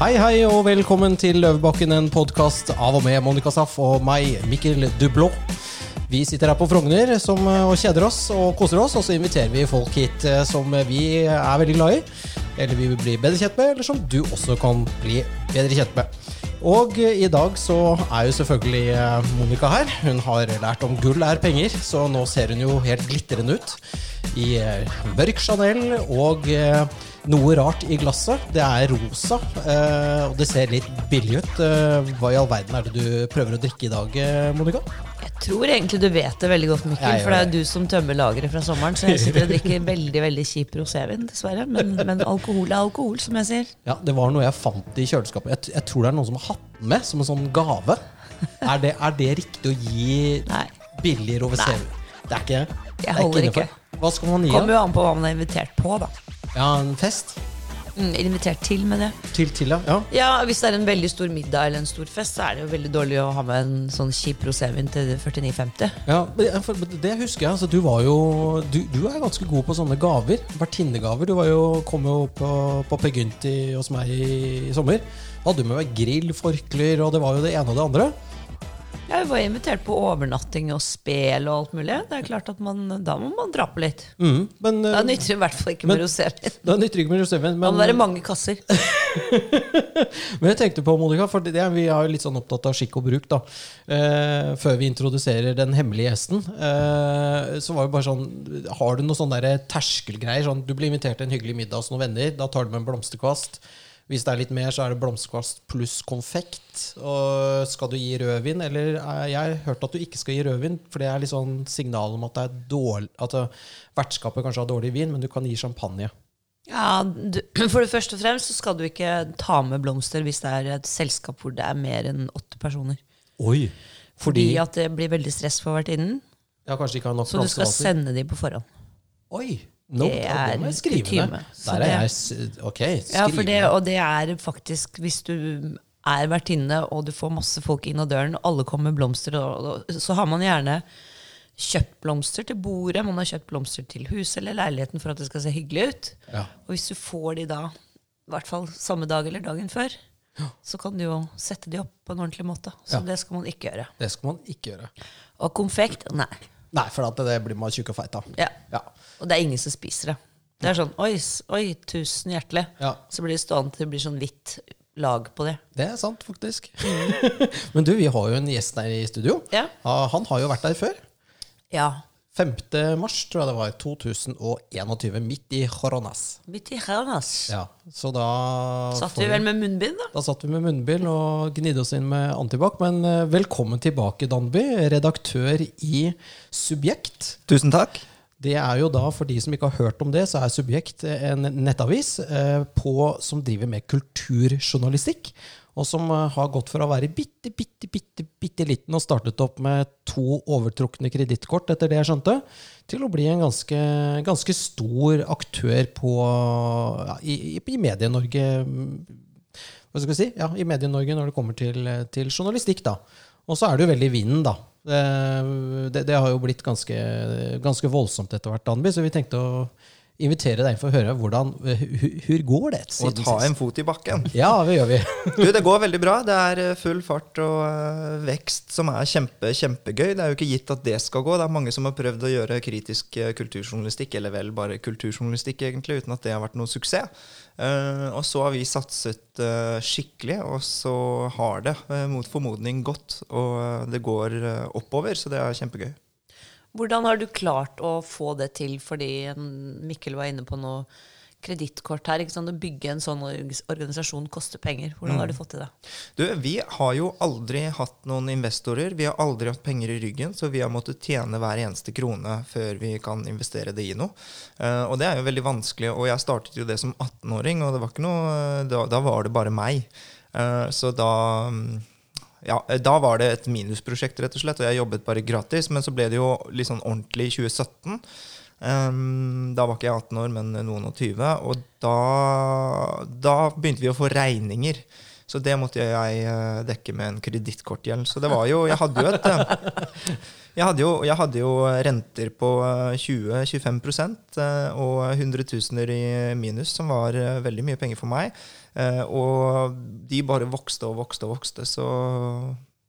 Hei, hei, og velkommen til Løvebakken, en podkast av og med Monica Saff og meg, Mikkel Dublå. Vi sitter her på Frogner som, og kjeder oss og koser oss, og så inviterer vi folk hit eh, som vi er veldig glad i, eller vi vil bli bedre kjent med, eller som du også kan bli bedre kjent med. Og i dag så er jo selvfølgelig eh, Monica her. Hun har lært om gull er penger, så nå ser hun jo helt glitrende ut. I eh, mørk Chanel og eh, noe rart i glasset. Det er rosa, eh, og det ser litt billig ut. Eh, Hva i all verden er det du prøver å drikke i dag, eh, Monica? Jeg tror egentlig du vet det veldig godt, Mikkel. For det er jo du som tømmer lageret fra sommeren. Så jeg sitter og drikker veldig veldig kjip rosévin, dessverre. Men, men alkohol er alkohol, som jeg sier. Ja, Det var noe jeg fant i kjøleskapet. Jeg, jeg tror det er noen som har hatt den med som en sånn gave. Er det, er det riktig å gi Nei. billig rosévin? Det er ikke det? Jeg er holder ikke. Hva skal man gi? Kommer jo an på hva man er invitert på, da. Ja, en fest? Mm, invitert til, med det. Til til, ja. ja. Hvis det er en veldig stor middag eller en stor fest, så er det jo veldig dårlig å ha med en sånn kjip rosévin til 49,50. Ja, men Det husker jeg. altså Du var jo Du, du er ganske god på sånne gaver. Vertinnegaver. Du var jo, kom jo på, på Per Gynti hos meg i, i sommer. Hadde du med deg grill, forklær, og det var jo det ene og det andre. Jeg var invitert på overnatting og spel og alt mulig. Det er klart at man, Da må man dra på litt. Mm, men eh, Da nytter det i hvert fall ikke med Men- rosévin. Da nytter ikke med rosévin. Det må Men, være mange kasser. men jeg tenkte på, Monica, for det, vi er jo litt sånn opptatt av skikk og bruk. da eh, Før vi introduserer den hemmelige gjesten. Eh, så var det bare sånn Har du noen sånne der terskelgreier? Sånn, du blir invitert til en hyggelig middag hos noen venner. Da tar du med en blomsterkvast. Hvis det er litt mer, så er det blomsterkvast pluss konfekt. Og skal du gi rødvin, eller eh, Jeg har hørt at du ikke skal gi rødvin, for det er litt sånn signal om at det er dårlig At eh, vertskapet kanskje har dårlig vin, men du kan gi champagne. Ja, du, For det første og fremst så skal du ikke ta med blomster hvis det er et selskap hvor det er mer enn åtte personer. Oi! Fordi at det blir veldig stress for vertinnen. Ja, kanskje ikke har nok Så du skal sende de på forhånd. Oi! No, Det det, det må er jeg skrive kutyme. Der er jeg Ok, skriv Ja, for det. Og det er faktisk Hvis du er vertinne og du får masse folk inn av døren, og alle kommer med blomster, og, og, så har man gjerne kjøpt blomster til bordet, man har kjøpt blomster til huset eller leiligheten for at det skal se hyggelig ut. Ja. Og hvis du får de da, i hvert fall samme dag eller dagen før, så kan du jo sette de opp på en ordentlig måte. Så Ja. det skal man ikke gjøre. Det skal man ikke gjøre. Og konfekt? Nei. Nei, for at det blir man tjukk og feit av. Ja. Ja. Og det er ingen som spiser det. Det er sånn oi, oi tusen hjertelig. Ja. Så blir det stående til det blir sånn hvitt lag på det. Det er sant, faktisk. Men du, vi har jo en gjest her i studio. Ja. Ja, Han har jo vært der før. Ja. 5. mars, tror jeg det var, 2021, midt i Horonas. Midt i Haunas. Ja, så da Satt vi vel med munnbind, da? Da satt vi med munnbind og gnidde oss inn med antibac. Men eh, velkommen tilbake, Danby, redaktør i Subjekt. Tusen takk. Det er jo da, For de som ikke har hørt om det, så er Subjekt en nettavis eh, på, som driver med kulturjournalistikk. Og som eh, har gått fra å være bitte, bitte, bitte, bitte liten og startet opp med to overtrukne kredittkort, etter det jeg skjønte, til å bli en ganske, ganske stor aktør på, ja, i, i, Medie-Norge. Hva skal vi si? Ja, I Medie-Norge når det kommer til, til journalistikk. da. Og så er det jo veldig vinden, da. Det, det, det har jo blitt ganske, ganske voldsomt etter hvert, Danby, så vi tenkte å invitere deg inn for å høre hvordan Hvor går det? Og ta en fot i bakken. Ja, det gjør vi. Du, det går veldig bra. Det er eh, full fart og eh, vekst som er kjempe, kjempegøy. Det er jo ikke gitt at det skal gå. Det er mange som har prøvd å gjøre kritisk eh, kulturjournalistikk, eller vel bare kulturjournalistikk, egentlig, uten at det har vært noe suksess. Uh, og så har vi satset uh, skikkelig, og så har det uh, mot formodning gått. Og eh, det går eh, oppover, så det er kjempegøy. Hvordan har du klart å få det til? Fordi Mikkel var inne på noe kredittkort her. ikke sant? Å bygge en sånn organisasjon koster penger. Hvordan har du fått til det? Du, vi har jo aldri hatt noen investorer. Vi har aldri hatt penger i ryggen, så vi har måttet tjene hver eneste krone før vi kan investere det i noe. Uh, og det er jo veldig vanskelig. Og jeg startet jo det som 18-åring, og det var ikke noe, da, da var det bare meg. Uh, så da mm, ja, da var det et minusprosjekt, rett og slett, og jeg jobbet bare gratis. Men så ble det jo litt sånn ordentlig i 2017. Um, da var ikke jeg 18 år, men noen og 20. Og da, da begynte vi å få regninger Så det måtte jeg eh, dekke med en kredittkortgjeld. Så det var jo Jeg hadde jo et eh, jeg hadde, jo, jeg hadde jo renter på eh, 20-25 eh, og hundretusener i minus, som var eh, veldig mye penger for meg. Eh, Og de bare vokste og vokste og vokste, så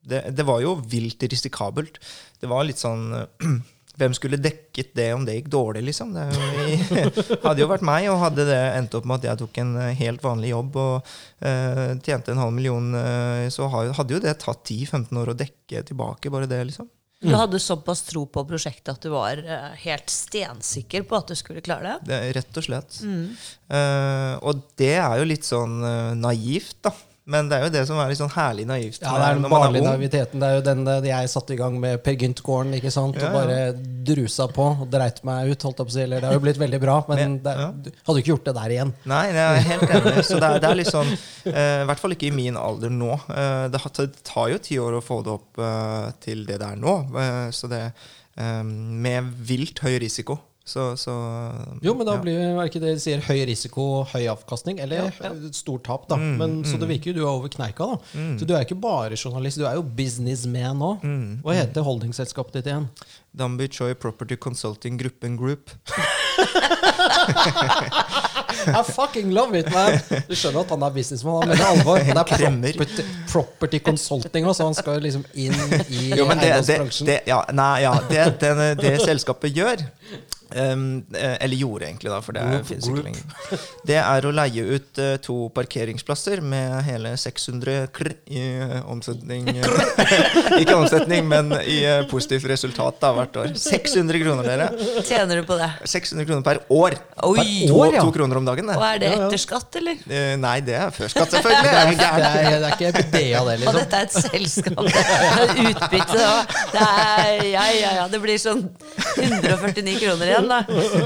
det, det var jo vilt risikabelt. Det var litt sånn Hvem skulle dekket det om det gikk dårlig, liksom? Det hadde jo vært meg, og hadde det endt opp med at jeg tok en eh, helt vanlig jobb og eh, tjente en halv million, så hadde jo det tatt 10-15 år å dekke tilbake, bare det, liksom. Du hadde såpass tro på prosjektet at du var eh, helt stensikker på at du skulle klare det? Det Rett og slett. Eh, og det er jo litt sånn uh, naivt, da. Men det er jo det som er litt sånn herlig naivt Ja, det er den barnlige naiviteten. Det er jo den eh, jeg satte i gang med Per Gynt-gården. ikke sant? Ja, Og bare drusa på og dreit meg ut. holdt opp si. Eller det har jo blitt veldig bra, men Men, det, ja. du hadde ikke gjort det der igjen. Nei, jeg er helt enig. Så det er, det er litt sånn eh, I hvert fall ikke i min alder nå. Uh, det, tar jo ti år å få det opp uh, til det det er nå. Så det um, Med vilt høy risiko. Så, så Jo, men da ja. blir det ikke det de sier høy risiko, høy avkastning, eller stort tap, da. Mm, Men, så det virker jo du er over kneika, da. Så du er ikke bare journalist, du er jo businessman òg. Mm, Hva heter holdingselskapet ditt igjen? Damby Choi Property Consulting Gruppen Group. I fucking love it, man! Du skjønner at han er businessman, han mener alvor. Det er property, property consulting også, han skal liksom inn i Jo, men det, det, eiendomsbransjen. ja, nei, ja, det, det, det selskapet gjør ehm, eh, eller gjorde egentlig, da, for det fins ikke lenger. Det er å leie ut uh, to parkeringsplasser med hele 600 kr i uh, omsetning. ikke omsetning, men i uh, positivt resultat da, hvert år. 600 kroner, dere. Tjener du på det? 600 kroner per år. Oi! To, år, ja. to kroner om dagen, Og er det etter skatt, eller? Nei, det er før skatt, selvfølgelig. Det Er er, det, er, det er ikke epidea, det, Og liksom. dette er et selskap. Det er utbytte. Det er, ja, ja, ja, det blir sånn 149 kroner igjen, da.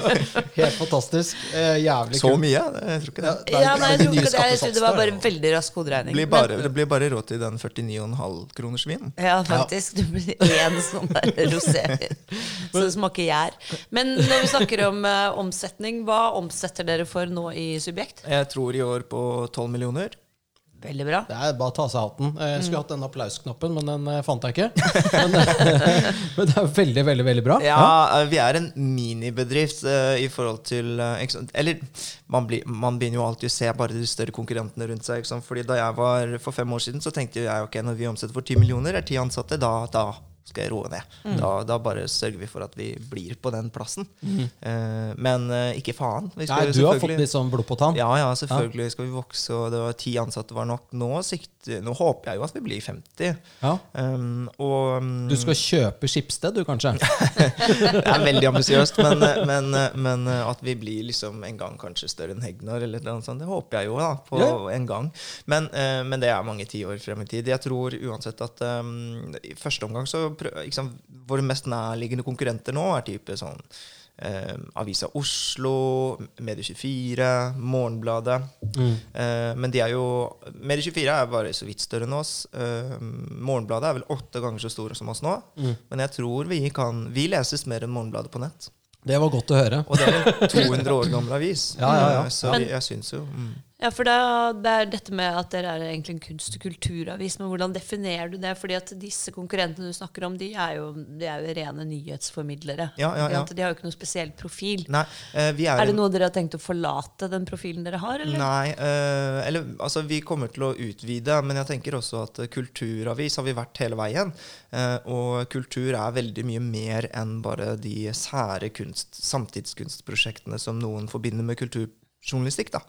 Helt fantastisk. Eh, jævlig Så kult. mye? Jeg tror ikke det. Det er- Ja, nei, jeg tror ikke det. Jeg tror det var bare er veldig rask hoderegning. Blir bare, det blir bare råd til den 49,5 kroners vinen. Ja, faktisk. Det blir én sånn der rosévin. Så det smaker gjær. Men når vi snakker om uh, omsetning, hva omsetter dere for nå i Subjekt? Jeg tror i år på 12 millioner. Veldig bra. Det er bare å ta seg av hatten. Eh, Jeg skulle hatt den applausknappen, men den eh, fant jeg ikke. Men, men det er veldig, veldig veldig bra. Ja, ja. vi er en minibedrift uh, i forhold til uh. Eller man, blir, man begynner jo alltid å se bare de større konkurrentene rundt seg. Fordi da jeg var for fem år siden, så tenkte jeg ok, når vi omsetter for ti millioner, er ti ansatte, da, da skal jeg roe ned. Mm. Da, da bare sørger vi for at vi blir på den plassen. Eh, men eh, ikke faen. Vi Nei, du har fått litt sånn blod på tann. Ja, ja, selvfølgelig skal vi vokse, og det var ti ansatte var nok. Nå, sikter, nå håper jeg jo at vi blir 50. Ja. Um, og um, Du skal kjøpe Skipsted, du, kanskje? Det er veldig ambisiøst, men, men, men at vi blir liksom en gang kanskje større enn Hegnar, eller noe sånt, det håper jeg jo da, på Ja. en gang. Men, uh, men det er mange tiår frem i tid. Jeg tror uansett at um, i første omgang så prøv, ikke sant, Våre mest nærliggende konkurrenter nå er type sånn eh, Avisa Oslo, Medie24, Morgenbladet. Eh, men de er jo Medie24 er bare så vidt større enn oss. Eh, Morgenbladet er vel åtte ganger så store som oss nå. Men jeg tror vi kan Vi leses mer enn Morgenbladet på nett. Det var godt å høre. Og det er en 200 år gammel avis. Ja, ja, ja. Eh, Så jeg syns jo mm. Ja, for det er, det er dette med at dere er egentlig en kunst- og kulturavis. Men hvordan definerer du det? Fordi at disse konkurrentene du snakker om, de er jo, de er jo rene nyhetsformidlere. Ja, ja, ja. De har jo ikke noe spesiell profil. Nei, eh, vi er, Er det noe dere har tenkt å forlate den profilen dere har, eller? Nei, eh, eller altså vi kommer til å utvide, men jeg tenker også at kulturavis har vi vært hele veien. Eh, og kultur er veldig mye mer enn bare de sære kunst, samtidskunstprosjektene som noen forbinder med kulturjournalistikk. Da.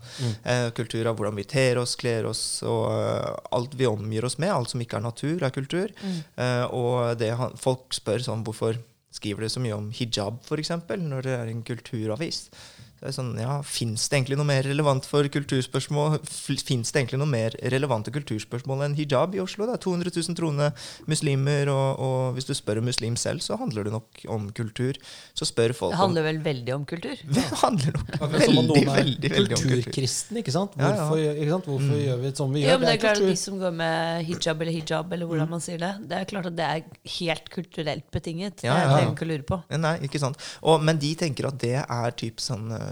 Eh, kultur av hvordan vi ter oss, kler oss, og uh, alt vi omgir oss med. Alt som ikke er natur, er kultur. Eh, og det, folk spør sånn hvorfor skriver du så mye om hijab, f.eks., når det er en kulturavis. Det er sånn, ja, Fins det egentlig noe mer relevant for kulturspørsmål? Fins det egentlig noe mer relevante kulturspørsmål enn hijab i Oslo? Det er 200 000 troende muslimer, og, og hvis du spør en muslim selv, så handler det nok om kultur. Så spør folk Det handler vel veldig om kultur? Det handler nok som veldig, er veldig, veldig om kultur. kulturkristen, ikke sant? Ja, ja. Hvorfor, ikke sant? Hvorfor gjør vi det sånn vi gjør? Ja, men det er klart at. De som går med hijab eller hijab, eller hvordan man sier det, det er klart at det er helt kulturelt betinget. Det Ja, er ja, det ja. jeg ikke lurer på. Nei, ikke sant. Og, men de tenker at det er typ sånn eh,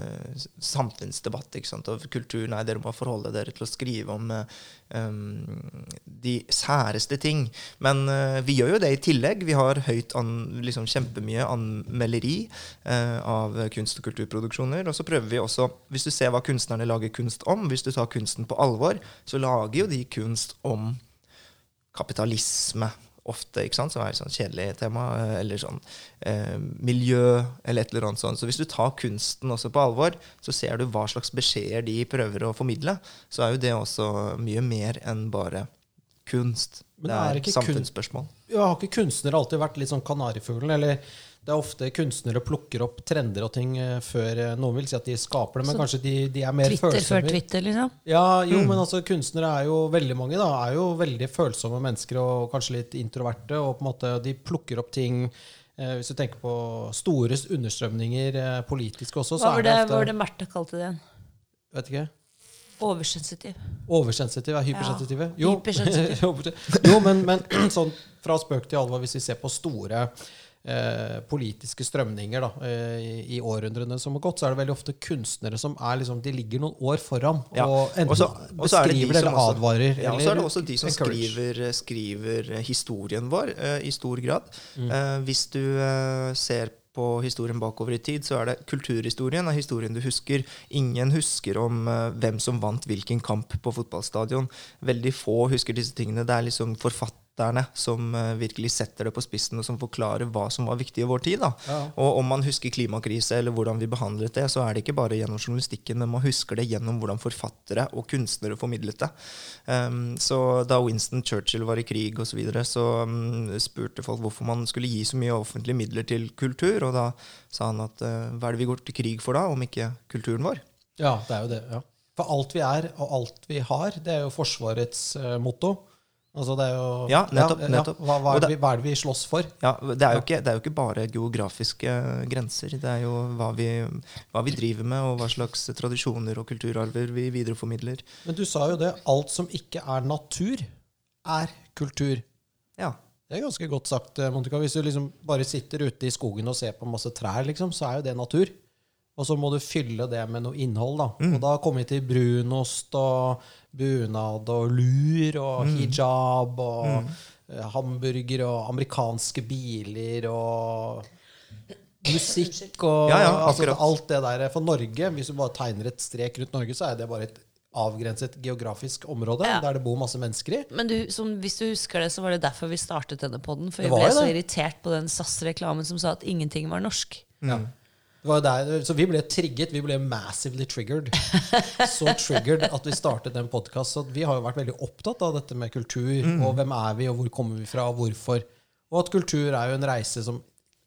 samfunnsdebatt. ikke sant? Og kultur, nei, dere må forholde dere til å skrive om eh, um, de særeste ting. Men uh, vi gjør jo det i tillegg. Vi har høyt an, liksom kjempemye anmelderi uh, av kunst- og kulturproduksjoner. Og så prøver vi også, hvis du ser hva kunstnerne lager kunst om, hvis du tar kunsten på alvor, så lager jo de kunst om kapitalisme ofte, ikke sant, som er et sånn kjedelig tema, eh, eller sånn eh, miljø, eller et eller annet sånt. Så hvis du tar kunsten også på alvor, så ser du hva slags beskjeder de prøver å formidle. Så er jo det også mye mer enn bare kunst. Men det er er, ikke kun- samfunnsspørsmål. Ja, har ikke kunstnere alltid vært litt sånn kanarifuglen? Eller det er ofte kunstnere plukker opp trender og ting eh, før eh, noen vil si at de skaper det, men Så kanskje de, de er mer Twitter før følsomme. Twitter, liksom. Ja, jo, Mm. men altså kunstnere er jo veldig mange da, er jo veldig følsomme mennesker og kanskje litt introverte. Og på en måte de plukker opp ting eh, Hvis du tenker på store understrømninger eh, politisk også, så Hva var er det, det hva var det Märtha kalte det igjen? Vet ikke. Oversensitiv. Oversensitiv Er hypersensitive? Ja, hypersensitiv. jo, men, men sånn fra spøk til alvor, hvis vi ser på store eh, politiske strømninger da, eh, i, i århundrene som har gått, så er det veldig ofte kunstnere som er liksom, de ligger noen år foran. Ja, Og enten også, og så er det de beskriver eller også- advarer. Ja, og så er det også de som skriver, skriver historien vår eh, i stor grad. Mm. Eh, hvis du eh, ser på historien bakover i tid, så er det kulturhistorien er historien du husker. Ingen husker om uh, hvem som vant hvilken kamp på fotballstadion. Veldig få husker disse tingene. Det er liksom forfatterne som eh, virkelig setter det på spissen, og som forklarer hva som var viktig i vår tid. Ja. Og om man husker klimakrise eller hvordan vi behandlet det, så er det ikke bare gjennom journalistikken, men man husker det gjennom hvordan forfattere og kunstnere formidlet det. Um, så da Winston Churchill var i krig osv., så, videre, så um, spurte folk hvorfor man skulle gi så mye offentlige midler til kultur, og da sa han at uh, hva er det vi går til krig for da, om ikke kulturen vår? Ja, det er jo det. ja. For alt vi er, og alt vi har, det er jo Forsvarets eh, motto. Altså det er jo Ja, nettopp, nettopp. Hva, hva, er det- hva er det vi slåss for? Ja, det er, jo ikke, det er jo ikke bare geografiske grenser. Det er jo hva vi, hva vi driver med, og hva slags tradisjoner og kulturarver vi videreformidler. Men du sa jo det. Alt som ikke er natur, er kultur. Ja. Det er ganske godt sagt, eh, Monica. Hvis du liksom bare sitter ute i skogen og ser på masse trær, liksom, så er jo det natur. Og så må du fylle det med noe innhold. da. Og da kommer vi til brunost og bunad og lur og hijab og eh, hamburger og amerikanske biler og musikk og Ja, ja, altså, alt det der. For Norge, hvis du bare tegner et strek rundt Norge, så er det bare et avgrenset geografisk område Ja. der det bor masse mennesker i. Men du, som, hvis du husker det, så var det derfor vi startet denne podden. For vi ble så irritert på den SAS-reklamen som sa at ingenting var norsk. Ja. Jo der, så vi ble trigget. Vi ble massively triggered. Så triggered at vi startet en podkast. Så vi har jo vært veldig opptatt av dette med kultur. Og hvem er vi, og hvor kommer vi fra, og hvorfor. Og at kultur er jo en reise som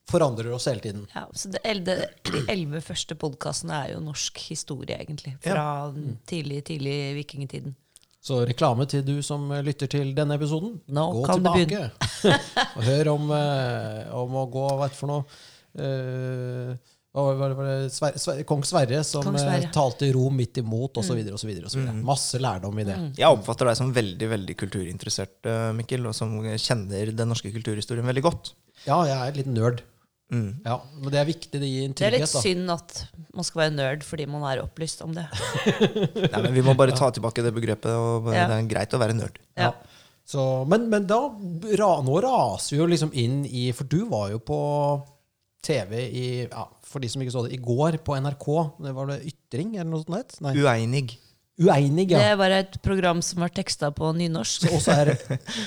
forandrer oss hele tiden. Ja, så det, det, De elleve første podkastene er jo norsk historie, egentlig. Fra tidlig, tidlig vikingtiden. Så reklame til du som lytter til denne episoden. Nå gå kan du tilbake og hør om, eh, om å gå Hva er det for noe? Eh, hva var det, var det Sverre, Sverre, Kong Sverre som Kong Sverre. eh, talte i Rom midt imot, osv. videre Masse lærdom i det. Jeg oppfatter deg som veldig veldig kulturinteressert, eh, Mikkel, og som kjenner den norske kulturhistorien veldig godt. Ja, jeg er litt nerd. Mm. Ja, men det er viktig. Det gir en trygghet. Det er litt da. synd at man skal være nerd fordi man er opplyst om det. Nei, men Vi må bare ta tilbake det begrepet. og Ja. Det er greit å være nerd. Ja. Så, men, men da Nå raser vi jo liksom inn i For du var jo på TV i ja, For de som ikke så det, i går på NRK. Det var det Ytring eller noe sånt? Nei. Ueinig. Ueinig, ja. Det var et program som var teksta på nynorsk. Så også er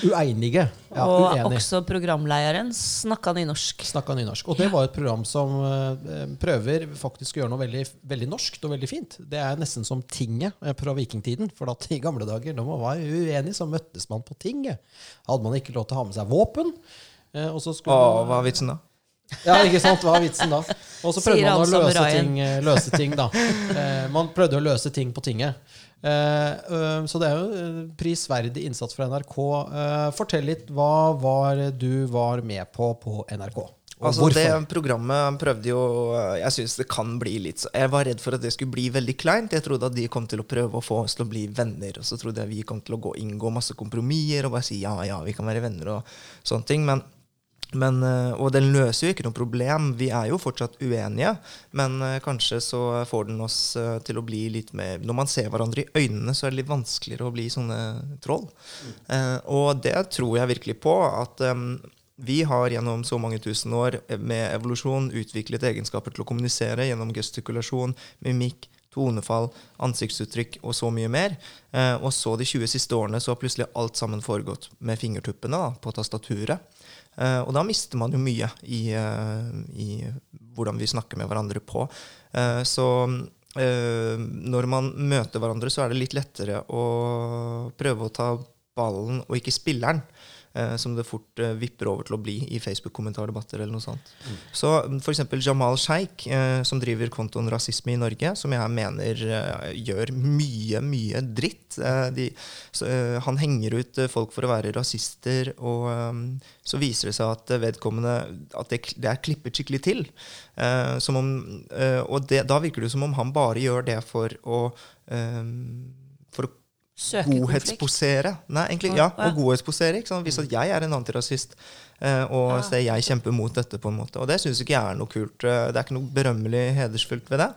ueinige. Ja, og uenig. også programlederen snakka nynorsk. Snakka nynorsk. Og det var et program som eh, prøver faktisk å gjøre noe veldig, veldig norskt og veldig fint. Det er nesten som Tinget eh, fra vikingtiden. For da i gamle dager, når man var uenig, så møttes man på tinget. Hadde man ikke lov til å ha med seg våpen. eh, Og så skulle Å, hva er vitsen da? Ja, ikke sant? Hva er vitsen da? Og så prøvde man å løse ting, eh, løse ting, da. Eh, man prøvde å løse ting på tinget. Eh, eh, så det er jo eh, prisverdig innsats fra NRK. Eh, fortell litt. Hva var du var med på på NRK? Altså, hvorfor? det programmet prøvde jo Jeg syns det kan bli litt så Jeg var redd for at det skulle bli veldig kleint. Jeg trodde at de kom til å prøve å få oss til å bli venner. Og så trodde jeg vi kom til å gå, inngå masse kompromisser og bare si ja, ja, vi kan være venner og sånne ting. Men Men, eh, og den løser jo ikke noe problem. Vi er jo fortsatt uenige. Men eh, kanskje så får den oss eh, til å bli litt mer Når man ser hverandre i øynene, så er det litt vanskeligere å bli sånne troll. Eh, og det tror jeg virkelig på. At eh, vi har gjennom så mange tusen år med evolusjon utviklet egenskaper til å kommunisere gjennom gestikulasjon, mimikk, tonefall, ansiktsuttrykk og så mye mer. Eh, og så de 20 siste årene så har plutselig alt sammen foregått med fingertuppene da, på tastaturet. Eh, og da mister man jo mye i, eh, i hvordan vi snakker med hverandre på. Eh, så eh, når man møter hverandre, så er det litt lettere å prøve å ta ballen og ikke spilleren. Eh, Som det fort eh, vipper over til å bli i Facebook-kommentardebatter eller noe sånt. Så f.eks. Jamal Sheikh, eh, som driver kontoen Rasisme i Norge, som jeg mener eh, gjør mye, mye dritt. Eh, de, så, han henger ut folk for å være rasister, og eh, så viser det seg at vedkommende at det, det er klippet skikkelig til. Som om, og det, da virker det som om han bare gjør det for å å Søke godhetsposere. Nei, egentlig, ja, og godhetsposere. Ikke sant? Vise at jeg er en antirasist. eh, Og Ja. så jeg kjemper mot dette, på en måte. Og det syns ikke jeg er noe kult. eh, Det er ikke noe berømmelig hedersfullt ved det.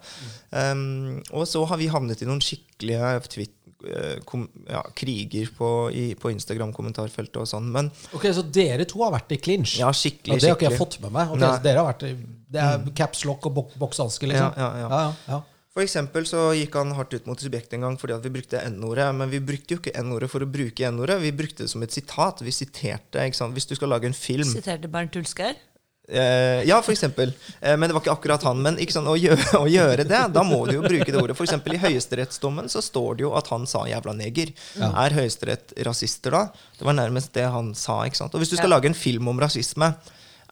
Um, og så har vi havnet i noen skikkelige twit, eh, kom, ja, kriger på, i, på Instagram-kommentarfeltet og sånn. Men Ok, Så dere to har vært i clinch? ja, skikkelig, Ja, det har ikke jeg fått med meg. Okay, dere har vært i, Det er caps lock og bok- bokshanske, liksom? Ja, ja, ja. ja, ja. For eksempel så gikk han hardt ut mot subjektet en gang fordi at vi brukte N-ordet. Men vi brukte jo ikke N-ordet for å bruke N-ordet. Vi brukte det som et sitat. Vi siterte. ikke sant? Hvis du skal lage en film Siterte Bernt Hulsker. Eh, ja, for eksempel. Eh, men det var ikke akkurat han. Men å, gjøre, å gjøre det, da må du jo bruke det ordet. For eksempel I høyesterettsdommen så står det jo at han sa 'jævla neger'. Er Høyesterett rasister da? Det var nærmest det han sa. ikke sant? Og hvis du skal Ja. lage en film om rasisme,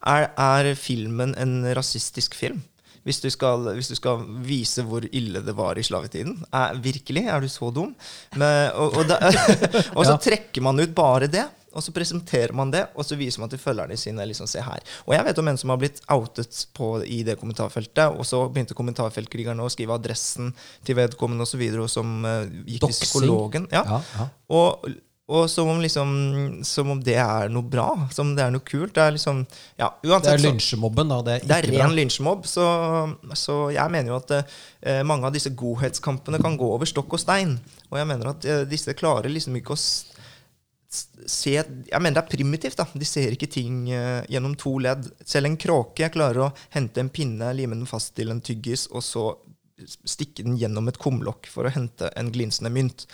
er, er filmen en rasistisk film? Hvis du, skal, hvis du skal vise hvor ille det var i slavetiden. Er, virkelig? Er du så dum? Men, og, og, da, og så trekker man ut bare det. Og så presenterer man det, og så viser man til følgerne sine. liksom se her. Og jeg vet om en som har blitt outet på, i det kommentarfeltet, og så begynte kommentarfeltkrigerne å skrive adressen til vedkommende osv., og, så videre, og som uh, gikk til psykologen. Ja. Ja, ja. Og, og som, om liksom, som om det er noe bra, som om det er noe kult. Det er liksom, ja, Det er lynsjemobben, da. Det er, det er ren lynsjemobb. så, så jeg mener jo at eh, mange av disse godhetskampene kan gå over stokk og stein. Og jeg mener at eh, disse klarer liksom ikke å se Jeg mener det er primitivt. da. De ser ikke ting eh, gjennom to ledd. Selv en kråke klarer å hente en pinne, lime den fast til en tyggis, og så stikke den gjennom et kumlokk for å hente en glinsende mynt.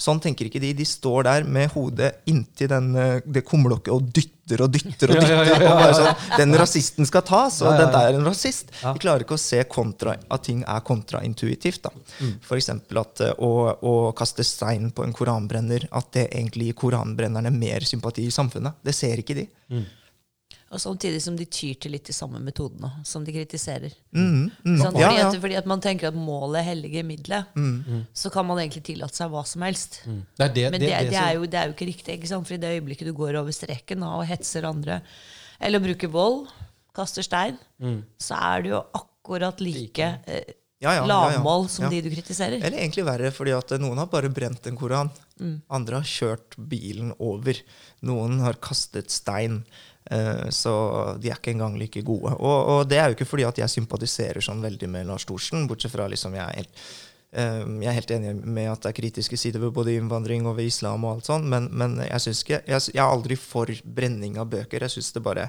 Sånn tenker ikke de. De står der med hodet inntil den, eh, det kumlokket og dytter og dytter. og Ja, ja, dytter. ja, ja, og bare sånn, Den rasisten skal tas, og ja. er en rasist. De klarer ikke å se kontra, at ting er kontraintuitivt. da. Mm. Eksempel at eh, å, å kaste stein på en koranbrenner, at det egentlig gir koranbrennerne mer sympati i samfunnet. Det ser ikke de. Og samtidig som de tyr til litt de samme metodene som de kritiserer. Mm, mm. sånn, Fordi, ja. at, fordi at man tenker at målet helliger middelet. Så kan man egentlig tillate seg hva som helst. Mm. Det er det, Men det, det, er jo, det er jo ikke riktig. Ikke sant? For i det øyeblikket du går over streken og hetser andre, eller bruker vold, kaster stein, så er du jo akkurat like eh, Ja, ja, ja, ja. lavmål som Ja. de du kritiserer. Eller egentlig verre, fordi at noen har bare brent en koran. Mm. Andre har kjørt bilen over. Noen har kastet stein. Eh, Så de er ikke engang like gode. Og, og det er jo ikke fordi at jeg sympatiserer sånn veldig med Lars Thorsen, bortsett fra liksom jeg er helt eh, jeg er helt enig med at det er kritiske sider ved både innvandring og ved islam, og alt sånt, men, men jeg, synes ikke, jeg, jeg er aldri for brenning av bøker. Jeg syns det bare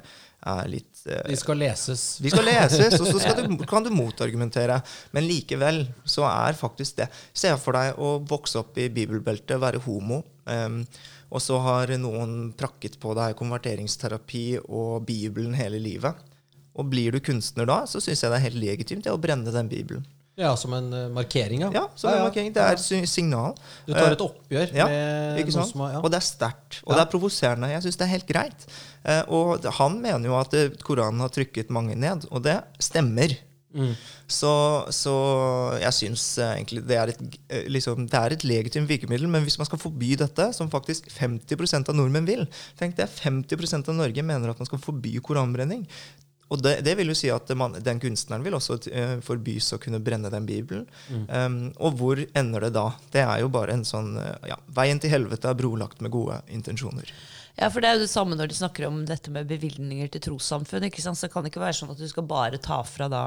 er litt eh, De skal leses. de skal leses, og så skal du, kan du motargumentere. Men likevel så er faktisk det Se for deg å vokse opp i bibelbeltet, være homo, em, og så har noen prakket på deg konverteringsterapi og Bibelen hele livet. Og blir du kunstner da, så syns jeg det er helt legitimt det å brenne den Bibelen. Ja, som en eh, markering, ja. Ja, som en markering. Det er signal. Du tar Eh, et oppgjør ja, med noe som har ja. Og det er sterkt. Og Ja. det er provoserende. Jeg syns det er helt greit. Eh, og han mener jo at Koranen har trykket mange ned, og det stemmer. Mm. Så, så jeg syns eh, egentlig det er, et, eh, liksom, det er et legitimt virkemiddel. Men hvis man skal forby dette, som faktisk 50% av nordmenn vil Tenk det, 50% av Norge mener at man skal forby koranbrenning. Og det, det vil jo si at man, den kunstneren vil også eh, forbys å kunne brenne den bibelen. Um, og hvor ender det da? Det er jo bare en sånn eh, ja, Veien til helvete er brolagt med gode intensjoner. Ja, for det er jo det samme når de snakker om dette med bevilgninger til trossamfunn. ikke sant? Så det kan ikke være sånn at du skal bare ta fra da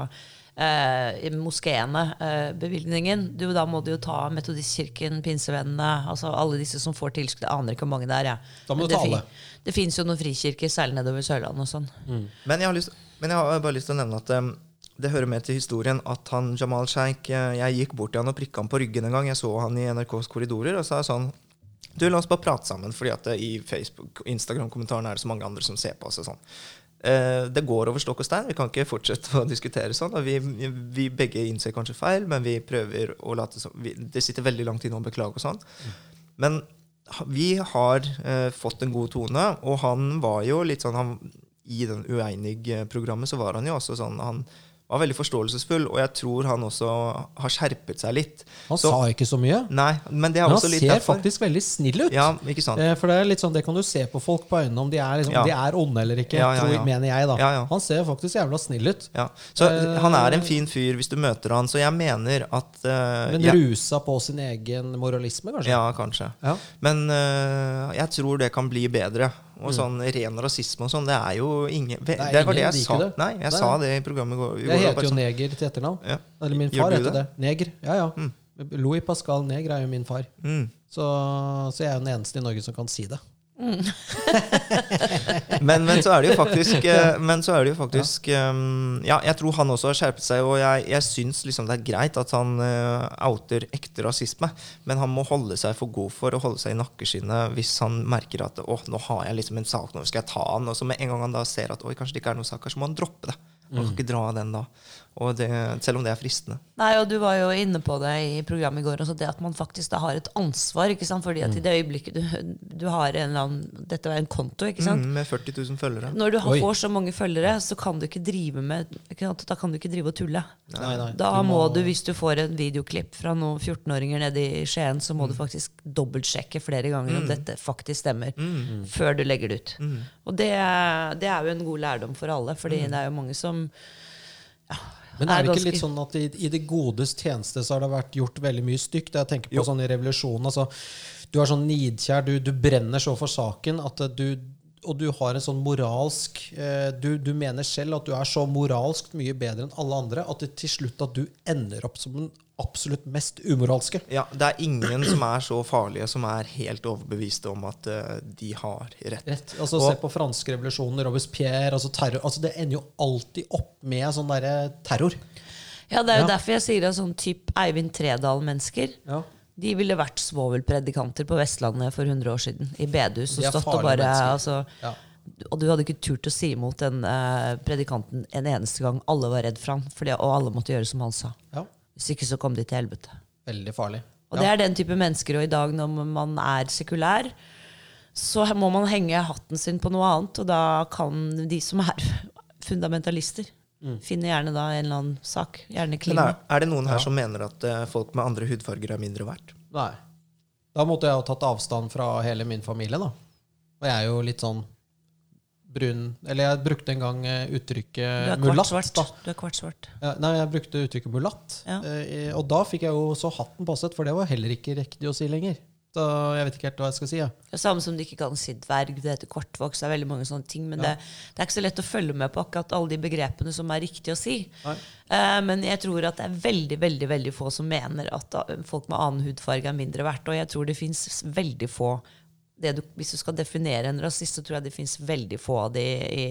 eh, moskeene eh, bevilgningen. Du, da må du jo ta Metodistkirken, Pinsevennene, altså alle disse som får tilskudd. Jeg aner ikke hvor mange det er. Ja. Da må du det ta alle. Det fins jo noen frikirker, særlig nedover Sørlandet og sånn. Men jeg har, lyst, men jeg har bare lyst til å nevne at um, det hører med til historien at han Jamal Sheikh eh, Jeg gikk bort til han og prikka han på ryggen en gang. Jeg så han i NRKs korridorer og sa sånn Du, la oss bare prate sammen, fordi at i Facebook og Instagram-kommentarene er det så mange andre som ser på oss. og sånn. Eh, det går over stokk og stein. Vi kan ikke fortsette å diskutere sånn. og Vi, vi begge innser kanskje feil, men vi prøver å late som Det sitter veldig langt inne å beklage og sånn. Men vi har eh, fått en god tone, og han var jo litt sånn han, I den Ueinig-programmet så var han jo også sånn Han var veldig forståelsesfull, og jeg tror han også har skjerpet seg litt. Han Så- sa ikke så mye. Nei, men det er Men han også litt ser faktisk veldig snill ut. Ja, ikke sant? Eh, For det er litt sånn, det kan du se på folk på øynene om de er, liksom, Ja. de er onde eller ikke. Ja, ja, tror. Mener jeg, da. Han ser faktisk jævla snill ut. Ja. Så Eh, han er en fin fyr hvis du møter han, så jeg mener at eh, Men rusa på sin egen moralisme, kanskje? ja, kanskje. Ja. Men eh, jeg tror det kan bli bedre. Og Mm. sånn ren rasisme og sånn, det er jo ingen Det, er var det jeg sa. det. Nei, jeg Nei. sa det i programmet i går. Jeg heter jo sånn- Neger til etternavn. Ja. Eller min far heter det. det? Neger. Ja, ja. Louis Pascal Neger er jo min far. Mm. Så, så jeg er jo den eneste i Norge som kan si det. Men, men så er det jo faktisk, men så det jo faktisk um, Ja, jeg tror han også har skjerpet seg, og jeg, jeg syns liksom det er greit at han eh, outer ekte rasisme, men han må holde seg for god for å holde seg i nakkeskinnet hvis han merker at å, nå har jeg liksom en sak, nå skal jeg ta den. Og så med en gang han da ser at oi, kanskje det ikke er noen sak så må han droppe det. Han kan ikke dra den da. Og det, selv om det er fristende. Nei, og du var jo inne på det i programmet i går. Altså det at man faktisk da har et ansvar. ikke sant? Fordi at i det øyeblikket du, du har en eller annen Dette er en konto, ikke sant? Mm, med 40 000 følgere. Når du har, får så mange følgere, så kan du ikke drive med ikke sant? Da kan du ikke drive og tulle. Nei, nei. Da Du må du, hvis du får en videoklipp fra noen 14-åringer nede i Skien, så må du faktisk dobbeltsjekke flere ganger om dette faktisk stemmer, før du legger det ut. Og det, er- det er jo en god lærdom for alle, fordi det er jo mange som Men er det ikke litt sånn at i, i det godes tjeneste så har det vært gjort veldig mye stygt? Jeg tenker på Jo. sånn i revolusjonen. Altså, du er sånn nidkjær, du, du brenner så for saken at eh, du og du har en sånn moralsk eh, du, du mener selv at du er så moralsk mye bedre enn alle andre at det til slutt at du ender opp som den absolutt mest umoralske. Ja, Det er ingen som er så farlige som er helt overbeviste om at uh, de har rett. Rett. Altså, Og- se på franske revolusjonen, Robespierre, altså terror. Altså, det ender jo alltid opp med sånn derre terror. Ja, det er jo Ja. derfor jeg sier at sånn typ Eivind Tredal-mennesker Ja. De ville vært svovelpredikanter på Vestlandet for 100 år siden. I bedehus. Og stått og bare altså, Ja. Og du hadde ikke turt å si imot den uh, predikanten en eneste gang. Alle var redd for han, fordi, og alle måtte gjøre som han sa. ja. Hvis ikke så kom de til helvete. Veldig farlig. Og det er den type mennesker. Og i dag når man er sekulær, så må man henge hatten sin på noe annet. Og da kan de som er fundamentalister, finne gjerne da en eller annen sak. Gjerne Men klima. er, er det noen her som mener at eh, folk med andre hudfarger er mindre verdt? Nei. Da måtte jeg ha tatt avstand fra hele min familie, da. Og jeg er jo litt sånn brun Eller jeg brukte en gang eh, uttrykket mulatt. Du er kvartsvart. Ja, Nei, jeg brukte uttrykket mulatt. Ja. Eh, Og da fikk jeg jo så hatten passet, for det var heller ikke riktig å si lenger. Så jeg vet ikke helt hva jeg skal si. Ja. Det samme som du ikke kan si dverg, det heter kortvokst. Det er veldig mange sånne ting, men det, det er ikke så lett å følge med på akkurat alle de begrepene som er riktig å si. Eh, men jeg tror at det er veldig veldig, veldig få som mener at folk med annen hudfarge er mindre verdt. Og jeg tror det fins veldig få du, Hvis du skal definere en rasist, så tror jeg det fins veldig få av de i,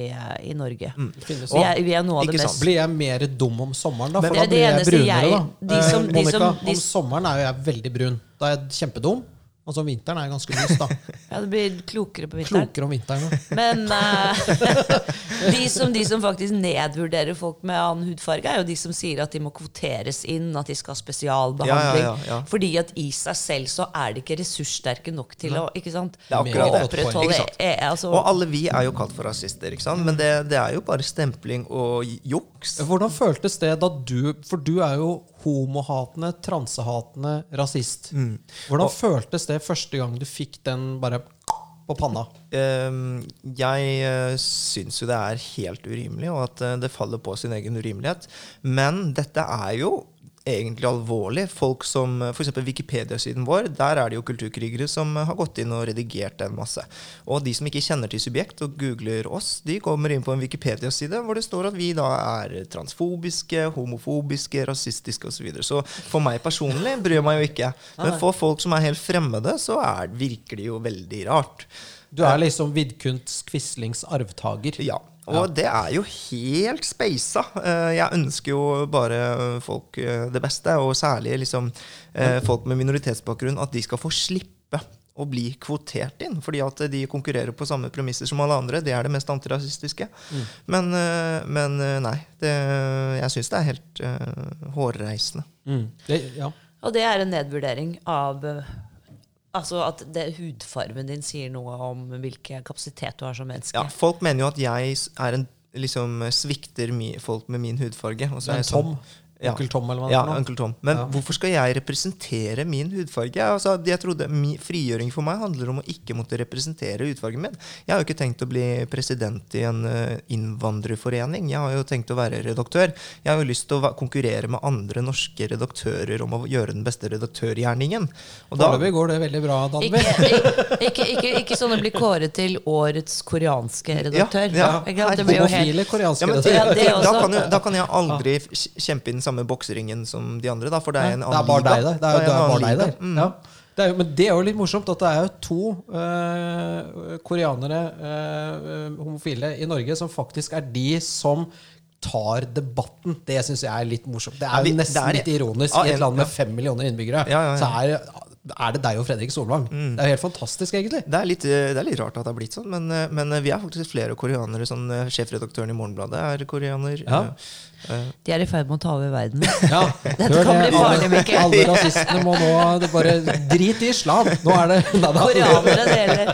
i Norge. Mm. Vi, er, vi er noe av det Ikke mest. Blir jeg mer dum om sommeren, da? Men For da det er blir jeg brunere, jeg- da. de som- Eh, de Monica, som- de- om sommeren er jo jeg veldig brun. Da er jeg kjempedum. Altså vinteren er ganske lys, da. Ja, det blir klokere på vinteren. Klokere om vinteren. Da. Men uh, de, som, de som faktisk nedvurderer folk med annen hudfarge, er jo de som sier at de må kvoteres inn, at de skal ha spesialbehandling. Ja, ja, ja, ja. Fordi at i seg selv så er de ikke ressurssterke nok til å ikke sant? Det er akkurat det. opprettholde Ikke sant? eh, altså, Og alle vi er jo kalt for rasister, ikke sant? men det, det er jo bare stempling og juks. Hvordan føltes det da du For du er jo homohatende, transehatende rasist. Mm. Hvordan føltes det første gang du fikk den bare på panna? Uh, jeg uh, syns jo det er helt urimelig, og at uh, det faller på sin egen urimelighet. Men dette er jo egentlig alvorlig. Folk som F.eks. Wikipedia-siden vår, der er det jo kulturkrigere som har gått inn og redigert en masse. Og de som ikke kjenner til subjekt og googler oss, de kommer inn på en Wikipedia-side hvor det står at vi da er transfobiske, homofobiske, rasistiske osv. Så, videre. så for meg personlig bryr jeg meg jo ikke. Men for folk som er helt fremmede, så er, virker det jo veldig rart. Du er liksom Vidkunst Quislings arvtaker. Ja. Og det er jo helt speisa. Eh, Jeg ønsker jo bare folk eh, det beste, og særlig liksom eh, folk med minoritetsbakgrunn, at de skal få slippe å bli kvotert inn. Fordi at de konkurrerer på samme premisser som alle andre. Det er det mest antirasistiske. Men, eh, men eh, nei. Det, jeg syns det er helt eh, hårreisende. Mm. Det, ja. Og det er en nedvurdering av eh, Altså at det, hudfarven din sier noe om hvilken kapasitet du har som menneske. Ja, folk mener jo at jeg er en liksom svikter mi, folk med min hudfarge. Og så er jeg sånn- Tom. Ja. Onkel Tom, eller hva det Ja, er noe. Onkel Tom. Men Ja. hvorfor skal jeg representere min hudfarge? Altså, jeg trodde Frigjøring for meg handler om å ikke måtte representere hudfargen min. Jeg har jo ikke tenkt å bli president i en eh, innvandrerforening. Jeg har jo tenkt å være redaktør. Jeg har jo lyst til å konkurrere med andre norske redaktører om å gjøre den beste redaktørgjerningen. Og da, Foreløpig går det veldig bra, Ikke, Danby. ikke, ikke, ikke sånn å bli kåret til årets koreanske redaktør. Ja, ja. Det blir jo helt Homofile koreanske ja, men, redaktører. Ja, det da, kan jeg, da kan jeg aldri kjempe i den samme bokseringen som de andre, da, for det er en annen liga. Det er, bare deg der. Mm. Ja. Det er men det er jo litt morsomt at det er jo to øh, koreanere, øh, homofile, i Norge som faktisk er de som tar debatten. Det syns jeg er litt morsomt. Det er jo nesten litt ironisk i et land med fem millioner innbyggere. Ja, ja, ja. Så er, er det deg og Fredrik Solvang. Mm. Det er jo helt fantastisk, egentlig. Det er, litt, eh, det er litt rart at det har blitt sånn, men, eh, men vi er faktisk flere koreanere. Sånn, eh, sjefredaktøren i Morgenbladet er koreaner. Ja. Eh, De er i ferd med å ta over verden. Ja, Dette hør kan det. bli farlig, Mikkel. alle rasistene må nå det bare Drit i islam! Nå er det nei, da. Koreanere det.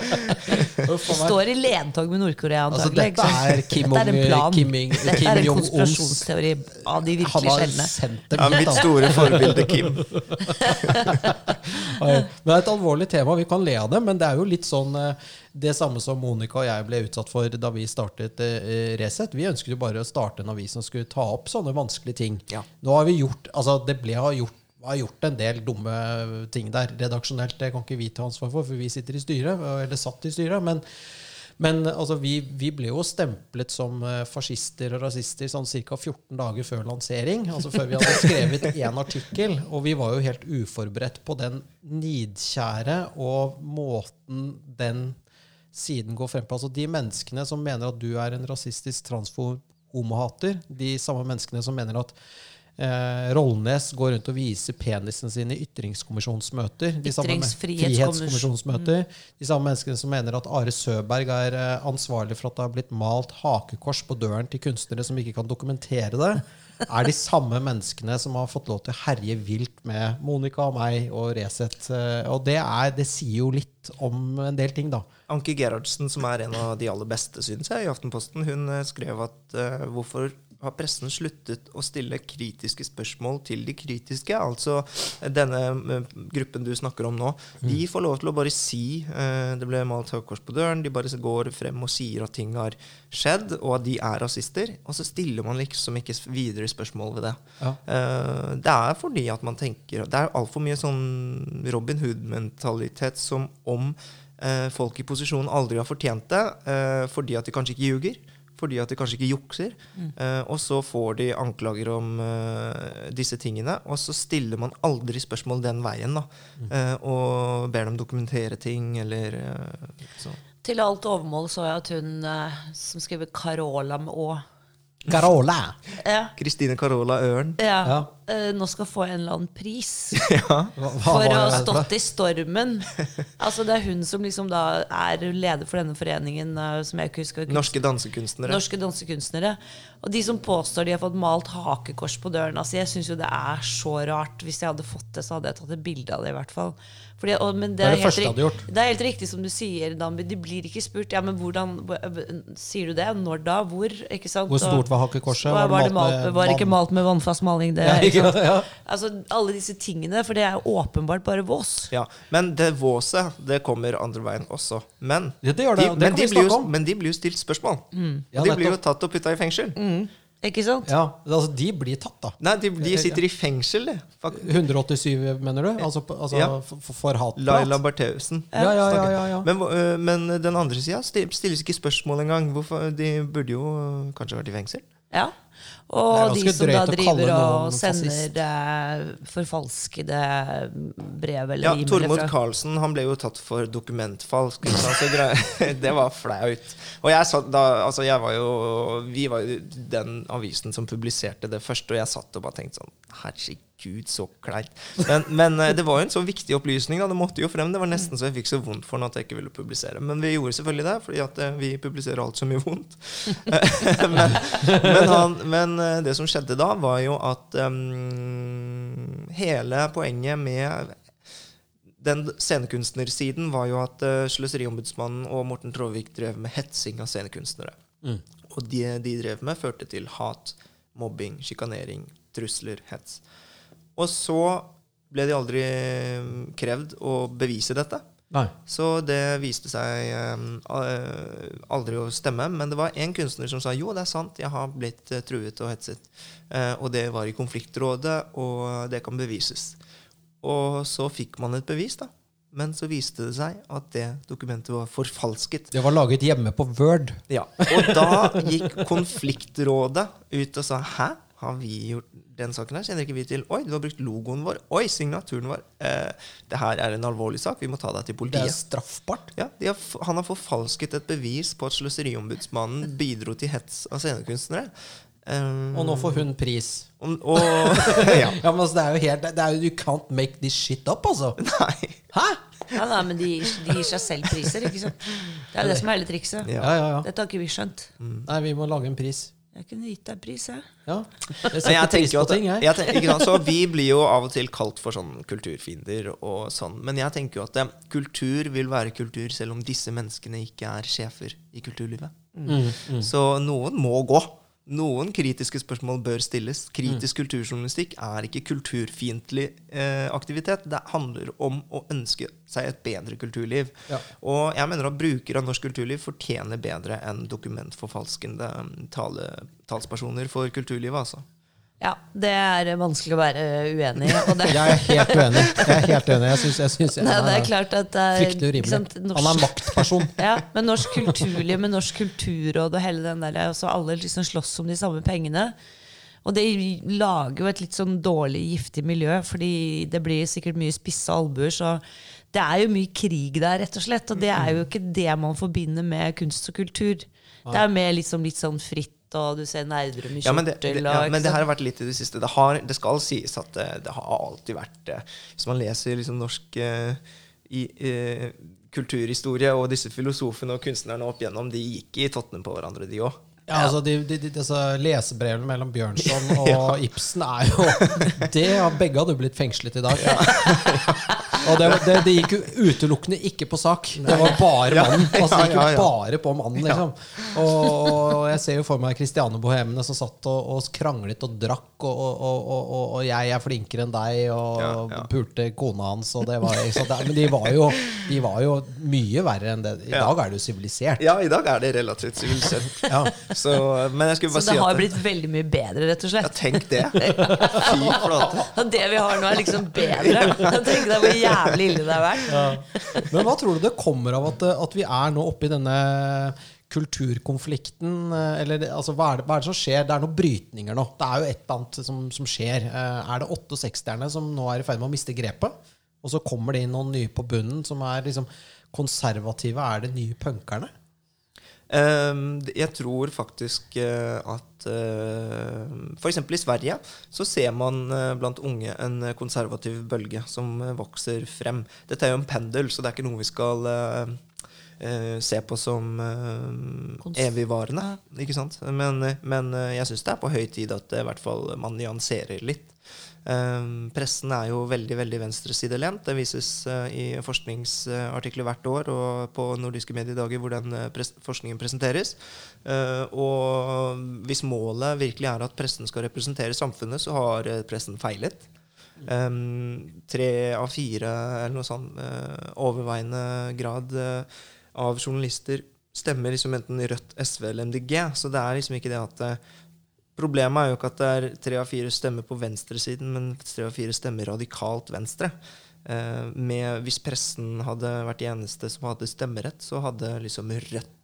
Uff, står i ledtog med Nord-Korea Altså, dette er Kim Dette er. Kim Ing- Dette Kim er en konspirasjonsteori av de virkelig sjeldne. ja, mitt altså. store forbilde Kim. Det er et alvorlig tema. Vi kan le av det, men det er jo litt sånn eh, det samme som Monica og jeg ble utsatt for da vi startet eh, Resett. Vi ønsket jo bare å starte en avis som skulle ta opp sånne vanskelige ting. Ja. Nå har vi gjort Altså, det ble har gjort har gjort en del dumme ting der. Redaksjonelt det kan ikke vi ta ansvar for, for vi sitter i styret. Eller satt i styret. Men, men altså, vi, vi ble jo stemplet som eh, fascister og rasister sånn ca. 14 dager før lansering. Altså før vi hadde skrevet én artikkel. Og vi var jo helt uforberedt på den nidkjære og måten den siden går frem på. Altså de menneskene som mener at du er en rasistisk transfob homohater, de samme menneskene som mener at Eh, Rollnes går rundt og viser penisen sin i ytringskommisjonsmøter. De samme med- De samme menneskene som mener at Are Søberg er eh, ansvarlig for at det har blitt malt hakekors på døren til kunstnere som ikke kan dokumentere det, er de samme menneskene som har fått lov til å herje vilt med Monica og meg og Resett. Eh, Og det, er, det sier jo litt om en del ting, da. Anki Gerhardsen, som er en av de aller beste, synes jeg, i Aftenposten, hun eh, skrev at uh, hvorfor har pressen sluttet å stille kritiske spørsmål til de kritiske? Altså denne eh, gruppen du snakker om nå. De får lov til å bare si eh, det ble malt høykors på døren. De bare går frem og sier at ting har skjedd, og at de er rasister. Og så stiller man liksom ikke videre spørsmål ved det. Ja. Eh, det er fordi at man tenker Det er altfor mye sånn Robin Hood-mentalitet som om folk i posisjon aldri har fortjent det, fordi at de kanskje ikke ljuger. Fordi at de kanskje ikke jukser. Eh, og så får de anklager om eh, disse tingene, og så stiller man aldri spørsmål den veien. da, eh, Og ber dem dokumentere ting, eller eh, så. Til alt overmål så jeg at hun som skriver Carola med Å Carola! ja, Kristine Carola Øren. ja, Ja. eh, nå skal få en eller annen pris ja. Hva, hva for å ha det? stått i stormen. Altså Det er hun som liksom da er leder for denne foreningen, eh, som jeg ikke husker. Norske dansekunstnere. Norske dansekunstnere. Og de som påstår de har fått malt hakekors på døren. Altså Jeg syns jo det er så rart. Hvis jeg hadde fått det, så hadde jeg tatt et bilde av det. i hvert fall Fordi, og, men Det er det helt første jeg hadde gjort. Det er helt riktig som du sier, Dambi. De blir ikke spurt. Ja, men hvordan Sier du det? Når da? Hvor? Ikke sant? Hvor stort var hakekorset? Var, Var det det malt med var ikke malt med vannfast maling? Det, Ja, ikke sant? ja. Altså Alle disse tingene. For det er åpenbart bare vås. Ja, Men det våset det kommer andre veien også. Men, Ja, det det, de, men, de blir jo, men de blir jo stilt spørsmål. Ja, de blir jo tatt og putta i fengsel. Ikke sant? Ja, altså De blir tatt, da. Nei, de, de sitter i fengsel, Det, Fak- 187, mener du? Altså, altså Ja. for, for hatprat? Laila Bertheussen. Ja, ja, ja, ja, ja. Men, øh, men den andre sida stilles ikke spørsmål engang. Hvorfor, de burde jo øh, kanskje vært i fengsel. Ja. Og de som da driver og sender eh, forfalskede brev eller Ja, e-mail. Tormod Karlsen han ble jo tatt for dokumentfalsk. det var flaut. Og jeg satt da, altså jeg var jo, Vi var jo den avisen som publiserte det først, og jeg satt og bare tenkte sånn Herregud, så kleint. Men, men eh, det var jo en så viktig opplysning. da, Det måtte jo frem. Det var nesten så jeg fikk så vondt for den at jeg ikke ville publisere. Men vi gjorde selvfølgelig det, fordi at eh, vi publiserer alt så mye vondt. men, men, han, men eh, det som skjedde da, var jo at um, hele poenget med den scenekunstnersiden var jo at uh, Sløseriombudsmannen og Morten Tråvik drev med hetsing av scenekunstnere. Mm. Og det de drev med, førte til hat, mobbing, sjikanering, trusler, hets. Og så ble de aldri mm, krevd å bevise dette. Nei. Så det viste seg uh, aldri å stemme. Men det var én kunstner som sa jo, det er sant, jeg har blitt uh, truet og hetset. Uh, og det var i konfliktrådet, og det kan bevises. Og så fikk man et bevis, da. Men så viste det seg at det dokumentet var forfalsket. Det var laget hjemme på Word. Ja, Og da gikk konfliktrådet ut og sa hæ? Har vi gjort den saken her? Kjenner ikke vi til Oi, du har brukt logoen vår. Oi, signaturen vår. Eh, det her er en alvorlig sak. Vi må ta deg til politiet. Det er straffbart. Ja, de har, Han har forfalsket et bevis på at Sløseriombudsmannen bidro til hets av scenekunstnere. Um, Og nå får hun pris. og, og Ja. Ja, men altså, det er jo helt det er jo, You can't make this shit up, altså. Nei. Hæ? Ja, nei, men de, de gir seg selv priser, ikke sant? Det er det som er hele trikset. Ja. Ja, ja, ja. Dette har ikke vi skjønt. Nei, vi må lage en pris. Jeg kunne gitt deg pris, jeg. Ja. Jeg jeg tenker jo at ting, jeg. jeg tenker, ikke sant? Så Vi blir jo av og til kalt for sånn kulturfiender og sånn. Men jeg tenker jo at eh, kultur vil være kultur selv om disse menneskene ikke er sjefer i kulturlivet. Mm, mm. Så noen må gå. Noen kritiske spørsmål bør stilles. Kritisk kulturjournalistikk er ikke kulturfiendtlig eh, aktivitet. Det handler om å ønske seg et bedre kulturliv. Ja. Og jeg mener at brukere av norsk kulturliv fortjener bedre enn dokumentforfalskende mm, tale, talspersoner for kulturlivet. altså. Ja, det er vanskelig å være uenig i. Jeg er helt uenig. Jeg er helt uenig. Jeg synes, jeg syns nei, det er klart at det er fryktelig urimelig. sant, norsk- Han er maktperson. Ja, men Norsk kulturliv med Norsk kulturråd og hele den der, også alle liksom slåss om de samme pengene. Og det lager jo et litt sånn dårlig, giftig miljø, fordi det blir sikkert mye spisse albuer. Så det er jo mye krig der, rett og slett. Og det er jo ikke det man forbinder med kunst og kultur. Det er mer liksom litt sånn fritt, og du ser Nerdrum i Ja, men det, kjortel. det, ja, men det sant? her har vært litt i det siste. Det, har, det skal sies at det, det har alltid vært eh, Hvis man leser liksom norsk eh, i, eh, kulturhistorie, og disse filosofene og kunstnerne opp igjennom, de gikk i tottene på hverandre, de òg. Ja, altså de, de, de, disse Lesebrevene mellom Bjørnson og Ibsen er jo Det har begge hadde blitt fengslet i dag. og det, det, det gikk jo utelukkende ikke på sak. Det var bare Ja, mannen. Altså, det gikk jo ja, ja, ja. bare på mannen, liksom. Og jeg ser jo for meg Christiane-bohemene som satt og, og kranglet og drakk, og, og, og, og, og jeg er flinkere enn deg, og Ja, ja. pulte kona hans, og det var så det, Men de var, jo, de var jo mye verre enn det. I dag er det jo sivilisert. Ja, i dag er det relativt sivilisert. Ja. Så, men jeg skulle Så det si har at blitt veldig mye bedre, rett og Ja, tenk det. Fy flate. Det vi har nå, er liksom bedre. Tenk deg hvor jævlig ille det har vært. Men hva tror du det kommer av at, at vi er nå oppe i denne kulturkonflikten? Eller altså, hva, er det, hva er det som skjer? Det er noen brytninger nå. Det er jo et eller annet som, som skjer. Eh, Er det 68-erne som nå er i ferd med å miste grepet? Og så kommer det inn noen nye på bunnen som er liksom konservative. Er det nye punkerne? Ehm, jeg tror faktisk eh, at uh, F.eks. i Sverige så ser man eh, blant unge en konservativ bølge som eh, vokser frem. Dette er jo en pendel, så det er ikke noe vi skal eh, eh, se på som uh, evigvarende. Ikke sant? Men, eh, men eh, jeg syns det er på høy tid at eh, i hvert fall man nyanserer litt. Um, pressen er jo veldig veldig venstresidelent. Det vises uh, i forskningsartikler hvert år og på nordiske mediedager hvor den eh, pres forskningen presenteres. Uh, og hvis målet virkelig er at pressen skal representere samfunnet, så har eh, pressen feilet. Um, tre av fire eller noe sånn uh, overveiende grad eh, av journalister stemmer liksom enten Rødt, SV eller MDG. Så det er liksom ikke det at eh, Problemet er jo ikke at det er tre av fire stemmer på venstresiden, men tre av fire stemmer radikalt venstre. Eh, med, hvis pressen hadde vært de eneste som hadde stemmerett, så hadde liksom Rødt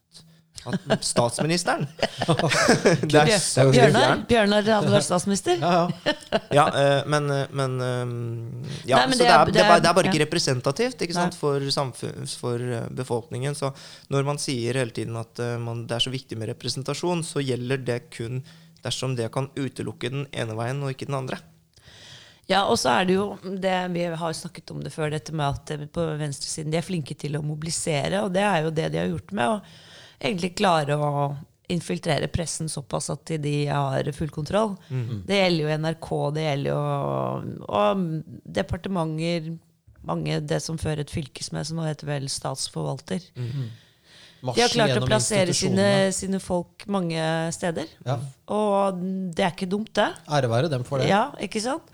statsministeren. er, er Bjørnar. Bjørnar hadde vært statsminister. Ja, ja. Ja, eh, men, eh, men eh, ja, Nei, men så det det er- det, er, det er bare ikke representativt ikke sant, for, samfunn, for befolkningen. Så når man sier hele tiden at man, det er så viktig med representasjon, så gjelder det kun dersom det kan utelukke den ene veien og ikke den andre. Ja, og så er det jo det, Vi har snakket om det før, dette med at på venstresiden de er flinke til å mobilisere. Og det er jo det de har gjort med å egentlig klare å infiltrere pressen såpass at de har full kontroll. Det gjelder jo NRK, det gjelder jo og departementer mange, Det som før het fylkesmed, som nå heter vel statsforvalter. De har klart å plassere sine, sine folk mange steder. Ja. Og det er ikke dumt, det. Ære være dem for det. Ja, ikke sant?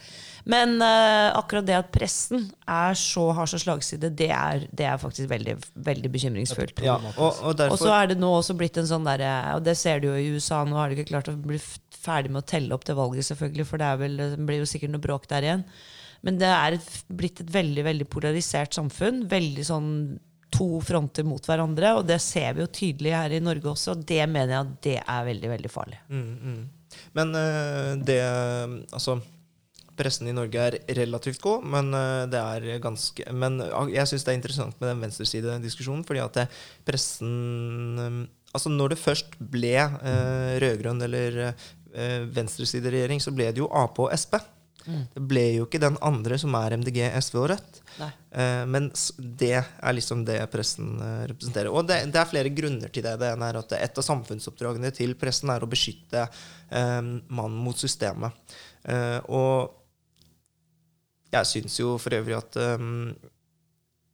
Men uh, akkurat det at pressen er så, har så slagside, det er, det er faktisk veldig, veldig bekymringsfullt. Ja, og, og Og så er det nå også blitt en sånn derre Og det ser du jo i USA, nå har de ikke klart å bli ferdig med å telle opp det valget, selvfølgelig, for det, er vel, det blir jo sikkert noe bråk der igjen. Men det er et, blitt et veldig veldig polarisert samfunn. Veldig sånn to fronter mot hverandre. Og det ser vi jo tydelig her i Norge også. Og det mener jeg at det er veldig, veldig farlig. mm, mm. Men uh, det Altså, pressen i Norge er relativt god, men eh, det er ganske Men ah, jeg syns det er interessant med den venstresidediskusjonen, fordi at pressen eh, Altså, når det først ble eh, rød-grønn eller eh, venstresideregjering, så ble det jo Ap og Sp. Det ble jo ikke den andre som er MDG, SV og Rødt. Eh, men det er liksom det pressen eh, representerer. Og det, det er flere grunner til det. Det ene er at et av samfunnsoppdragene til pressen er å beskytte eh, mannen mot systemet. Eh, og jeg syns jo for øvrig at um,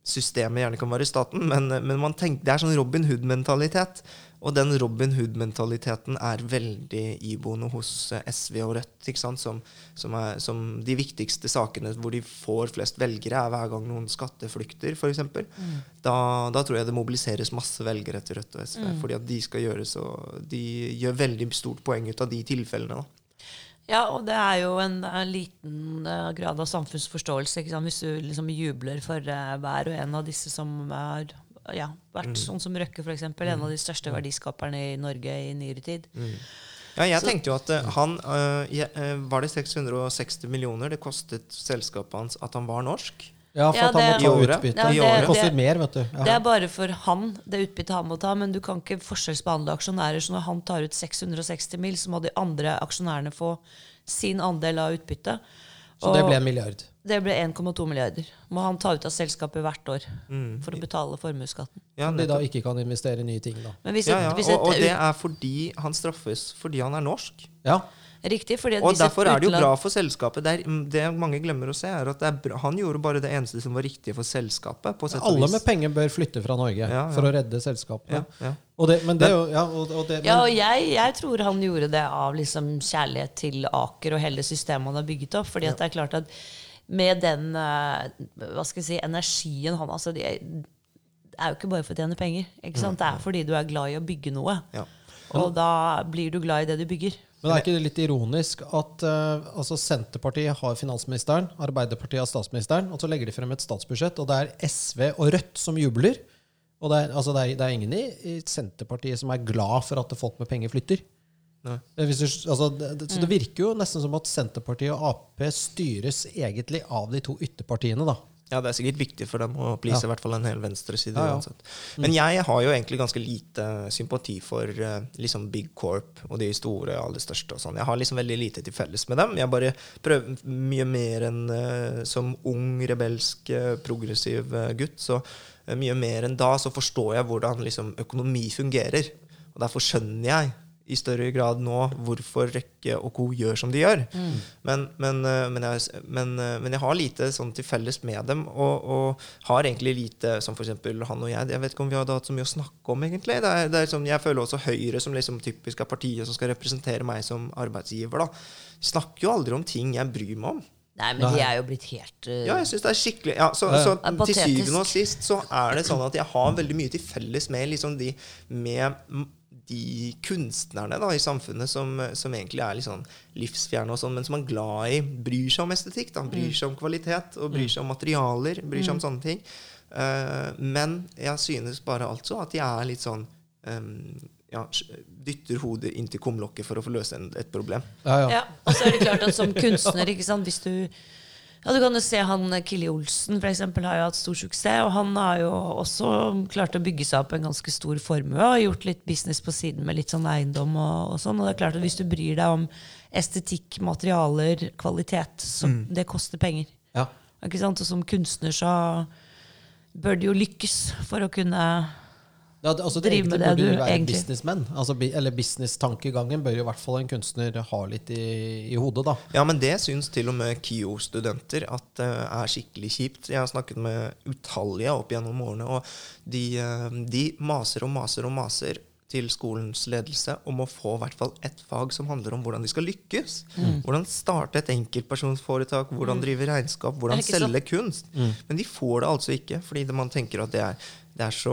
systemet gjerne kan være staten, men, men man tenker, det er sånn Robin Hood-mentalitet. Og den Robin Hood-mentaliteten er veldig iboende hos eh, SV og Rødt. Som, som, er, som de viktigste sakene hvor de får flest velgere, er hver gang noen skatteflykter, f.eks. Mm. Da, da tror jeg det mobiliseres masse velgere til Rødt og SV. Mm. fordi at de skal gjøre så De gjør veldig stort poeng ut av de tilfellene. da. Ja, og det er jo en, en liten uh, grad av samfunnsforståelse. Hvis du liksom jubler for uh, hver og en av disse som har ja, vært sånn som Røkke, f.eks. En av de største verdiskaperne i Norge i nyere tid. Ja, jeg Så- tenkte jo at eh, han Var det 660 millioner det kostet selskapet hans at han var norsk? Ja, for Ja, at han må ta utbytte. Ja, det- Det koster mer, vet du. Ja. Det er bare for han, det utbyttet han må ta, men du kan ikke forskjellsbehandle aksjonærer. Så når han tar ut 660 mil, så må de andre aksjonærene få sin andel av utbyttet. Så det ble en milliard. det ble 1,2 milliarder. Må han ta ut av selskapet hvert år Mm. for å betale formuesskatten. Ja, Som de da ikke kan investere i nye ting, da. Men hvis ja, et, ja. hvis Og, og det er fordi han straffes fordi han er norsk. Ja. Riktig, fordi at Og derfor er det jo bra for selskapet. Det, er, det mange glemmer å se, er at det er bra. han gjorde bare det eneste som var riktig for selskapet. på sett Alle vis. med penger bør flytte fra Norge Ja, ja. for å redde selskapene. Ja, ja. Og det, men det ja, og, og det, Ja, og jeg, jeg tror han gjorde det av liksom kjærlighet til Aker og hele systemet han har bygget opp. fordi at det er klart at med den eh, hva skal jeg si, energien han altså, Det er jo ikke bare for å tjene penger. Ikke sant? Det er fordi du er glad i å bygge noe. Ja. Og da blir du glad i det du bygger. Men er ikke det litt ironisk at uh, altså Senterpartiet har finansministeren, Arbeiderpartiet har statsministeren, og så legger de frem et statsbudsjett, og det er SV og Rødt som jubler? Og det er, altså det er, det er ingen i, i Senterpartiet som er glad for at folk med penger flytter. Hvis du, altså, det, det, så det virker jo nesten som at Senterpartiet og Ap styres egentlig av de to ytterpartiene. da. Ja, det er sikkert viktig for dem å please Ja. i hvert fall en hel venstreside. Ja, ja. Men jeg har jo egentlig ganske lite sympati for uh, liksom Big Corp og de store og aller største. og sånn. Jeg har liksom veldig lite til felles med dem. Jeg bare prøver mye mer enn uh, som ung, rebelsk, uh, progressiv gutt. Så mye mer enn da så forstår jeg hvordan liksom, økonomi fungerer. Og derfor skjønner jeg i større grad nå hvorfor Røkke og co. gjør som de gjør. Men, men, eh, men, jeg, men, eh, men jeg har lite sånn til felles med dem, og, og har egentlig lite som f.eks. han og jeg. Jeg vet ikke om vi hadde hatt så mye å snakke om, egentlig. Det er, det er sånn, jeg føler også Høyre som liksom typisk er partiet som skal representere meg som arbeidsgiver. da. Snakker jo aldri om ting jeg bryr meg om. Nei, men de er jo blitt helt uh, Ja, jeg synes det er skikkelig ja, Så, Ja, ja. så er til syvende og sist så er det sånn at jeg har veldig mye til felles med liksom de med de kunstnerne da, i samfunnet som, som egentlig er litt sånn livsfjerne, og sånn, men som er glad i Bryr seg om estetikk, da, bryr seg om kvalitet, og bryr seg om materialer, bryr seg om sånne ting. Uh, men jeg synes bare altså at jeg er litt sånn um, ja, Dytter hodet inntil kumlokket for å få løse en, et problem. Ja, ja. Ja, og så er det klart at som kunstner, ikke sant, hvis du ja, Du kan jo se han eh, Olsen for eksempel, har jo hatt stor suksess. Og han har jo også klart å bygge seg opp en ganske stor formue og gjort litt business på siden med litt sånn eiendom. Og, og sånn, og det er klart at hvis du bryr deg om estetikk, materialer, kvalitet, så det koster penger. ja. Ikke sant? Og som kunstner så bør du jo lykkes for å kunne Ja, det, altså, det driv med det du være egentlig- businessmenn. Altså, eller business-tankegangen bør jo i hvert fall en kunstner ha litt i, i hodet, da. Ja, men det syns til og med KIO-studenter at det er skikkelig kjipt. Jeg har snakket med utallige opp gjennom årene, og de, uh, de maser og maser og maser til skolens ledelse om å få i hvert fall ett fag som handler om hvordan de skal lykkes. Hvordan starte et enkeltpersonsforetak, hvordan drive regnskap, hvordan selge ikke kunst. kunst. Men de får det altså ikke, fordi man tenker at det er, det er så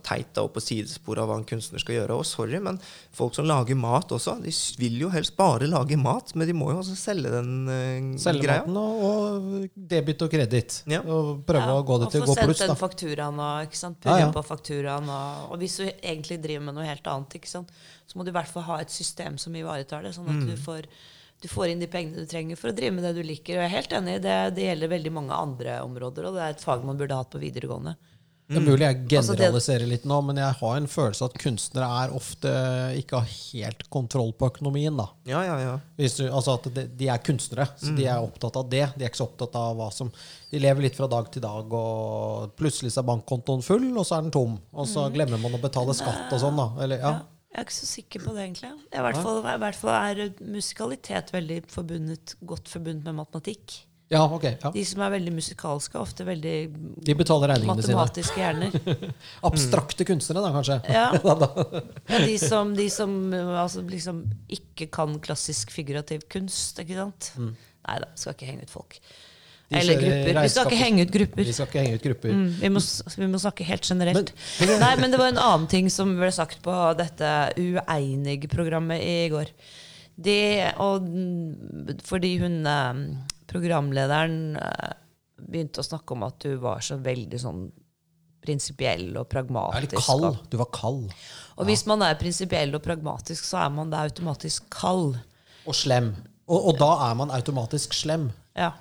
teit og på sidespor av hva en kunstner skal gjøre. Og sorry, men folk som lager mat også, de vil jo helst bare lage mat, men de må jo også selge den uh, Selge greia. maten og, og debit og kreditt. Ja. Og prøve Ja, å gå det til å gå få pluss, sendt den fakturaen og ikke sant? Ja, ja. På fakturaen. Og, og hvis du egentlig driver med noe helt annet, ikke sant? så må du i hvert fall ha et system som ivaretar det, sånn at Mm. du, får, du får inn de pengene du trenger for å drive med det du liker. Og jeg er helt enig, det, det gjelder veldig mange andre områder, og det er et fag man burde hatt på videregående. Det er mulig jeg Altså, generaliserer litt nå, men jeg har en følelse at kunstnere er ofte ikke har helt kontroll på økonomien. da. Ja, ja, ja. Du, altså at de, de er kunstnere, så de er opptatt av det. De er ikke så opptatt av hva som De lever litt fra dag til dag, og plutselig er bankkontoen full, og så er den tom. Og så glemmer man å betale skatt og sånn, da. Eller, ja. Ja, jeg er ikke så sikker på det, egentlig. I hvert fall, i hvert fall er musikalitet veldig forbundet, godt forbundet med matematikk. Ja, ok. Ja. De som er veldig musikalske, er ofte veldig De betaler regningene sine. matematiske hjerner. Abstrakte kunstnere, da, kanskje. Ja. Ja, de som, de som altså, liksom ikke kan klassisk figurativ kunst, ikke sant? Nei da, skal ikke henge ut folk. Mm. Eller grupper. Vi skal ikke henge ut grupper. Vi skal ikke henge ut grupper. Mm, vi, må, vi må snakke helt generelt. Nei, men det var en annen ting som ble sagt på dette Ueinig-programmet i går. Det, og, mm, fordi hun eh, programlederen eh, begynte å snakke om at du var så veldig sånn prinsipiell og er pragmatisk. litt kald. Du var kald. og hvis man er prinsipiell og pragmatisk, så er man da automatisk kald. Og slem. Og, og da er man automatisk slem. Ja.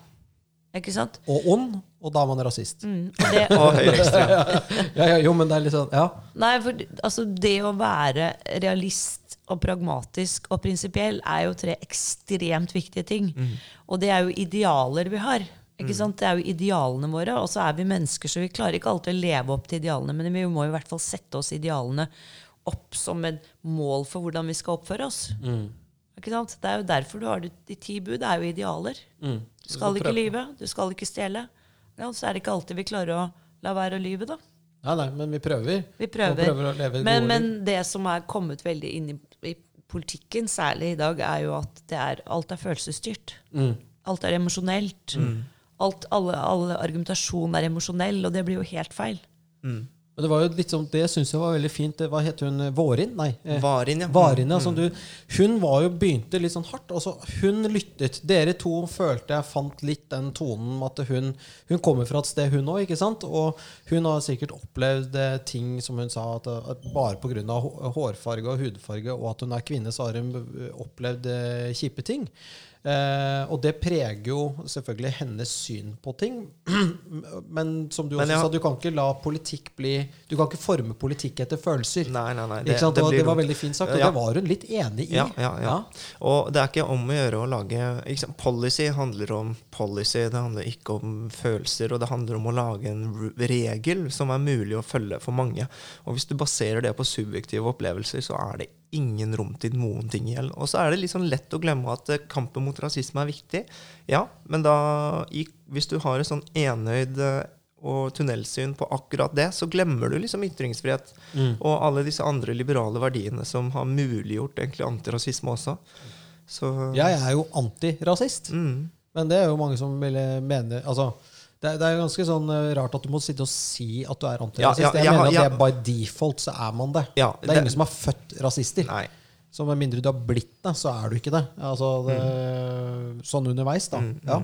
Ikke sant? Og ond, og da er man rasist. Mm. Det, Og høyreekstrem. Ja, ja, jo, men det er litt sånn, ja. nei, for altså, det å være realist og pragmatisk og prinsipiell er jo tre ekstremt viktige ting. Og det er jo idealer vi har. Ikke sant? Det er jo idealene våre. Og så er vi mennesker, så vi klarer ikke alltid å leve opp til idealene, men vi må i hvert fall sette oss idealene opp som et mål for hvordan vi skal oppføre oss. Ikke sant? Det er jo derfor du har de, ti bud. Det er jo idealer. Du skal ikke lyve, du skal ikke stjele. Ja, så er det ikke alltid vi klarer å la være å lyve, da. Nei, nei, men vi prøver. Vi prøver. prøver å leve men, men det som er kommet veldig inn i, i politikken, særlig i dag, er jo at det er, alt er følelsesstyrt. Mm. Alt er emosjonelt. Alt, alle, alle argumentasjon er emosjonell, og det blir jo helt feil. Men det var jo litt sånn, det syns jeg var veldig fint. Hva het hun? Vårin? Nei. eh, Varin, ja. Varin, ja, som du, hun var jo begynte litt sånn hardt. Altså, hun lyttet. Dere to følte jeg fant litt den tonen at hun, hun kommer fra et sted, hun òg. Og hun har sikkert opplevd eh, ting som hun sa, at, at bare pga. hårfarge og hudfarge og at hun er kvinne, så har hun eh, opplevd kjipe ting. Eh, og det preger jo selvfølgelig hennes syn på ting. Men som du også jeg sa, du kan ikke la politikk bli Du kan ikke forme politikk etter følelser. Nei, nei, nei. Det, var, det var veldig fint sagt, og Ja. det var hun litt enig i. Ja, ja, ja. Og det er ikke om å gjøre å lage? Policy handler om policy, det handler ikke om følelser. Og det handler om å lage en regel som er mulig å følge for mange. Og hvis du baserer det på subjektive opplevelser, så er det ingen rom til noen ting igjen. Og så er det sånn lett å glemme at eh, kampen mot rasisme er viktig. Ja, men da, hvis du har et sånn enøyd eh, og tunnelsyn på akkurat det, så glemmer du liksom ytringsfrihet og alle disse andre liberale verdiene som har muliggjort egentlig antirasisme også. Så Jeg er jo antirasist, mm, men det er jo mange som ville mene altså, Det, er- det er ganske sånn eh, rart at du må sitte og si at du er antirasist. Ja, ja, jeg jeg mener at ja. det er by default så er man det. Ja, det er det- ingen som har født rasister. Nei. Så med mindre du har blitt det, så er du ikke det. Altså, det Mm. Sånn underveis, da. Ja.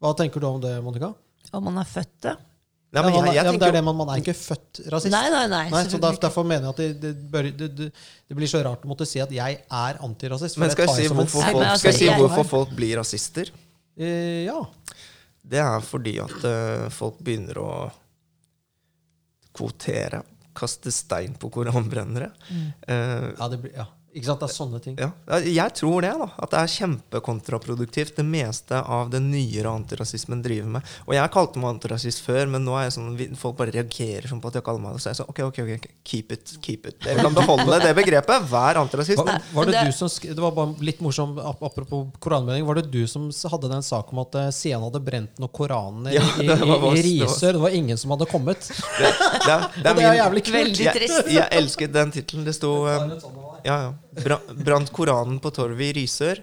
Hva tenker du om det, Monica? Om man er født det? Nei, Ja, men man, jeg, jeg ja, men det er det, man, man er ikke født rasist. Nei, nei, nei. Nei, så der. Derfor mener jeg at det, det, bør, det, det, blir så rart å måtte si at jeg er antirasist. Men skal jeg, jeg si hvorfor folk, men altså, skal jeg si jeg- hvorfor folk blir rasister? Eh, ja. Det er fordi at uh, folk begynner å kvotere. Kaste stein på koranbrennere. Eh, ja, det blir, ja. Ikke sant? Det er sånne ting. ja. Jeg tror det, da. At det er kjempekontraproduktivt, det meste av det nyere antirasismen driver med. Og jeg kalte meg antirasist før, men nå er jeg sånn, folk bare reagerer sånn på at jeg kaller meg det. Så jeg sa sånn, ok, ok, ok, keep it, keep it. Dere kan beholde det begrepet. Vær antirasist. Var, var det, det- du som Det var bare litt morsomt, apropos koranmelding, Var det du som hadde den saken om at eh, Sian hadde brent noen koraner Ja, i, i, det var i oss, det var- Risør? Det var ingen som hadde kommet. Det, det, er- det Og det er jævlig kult. Veldig jeg, jeg elsket den tittelen. Det sto um, ja, ja. Bra, Brant Koranen på torvet i Risør.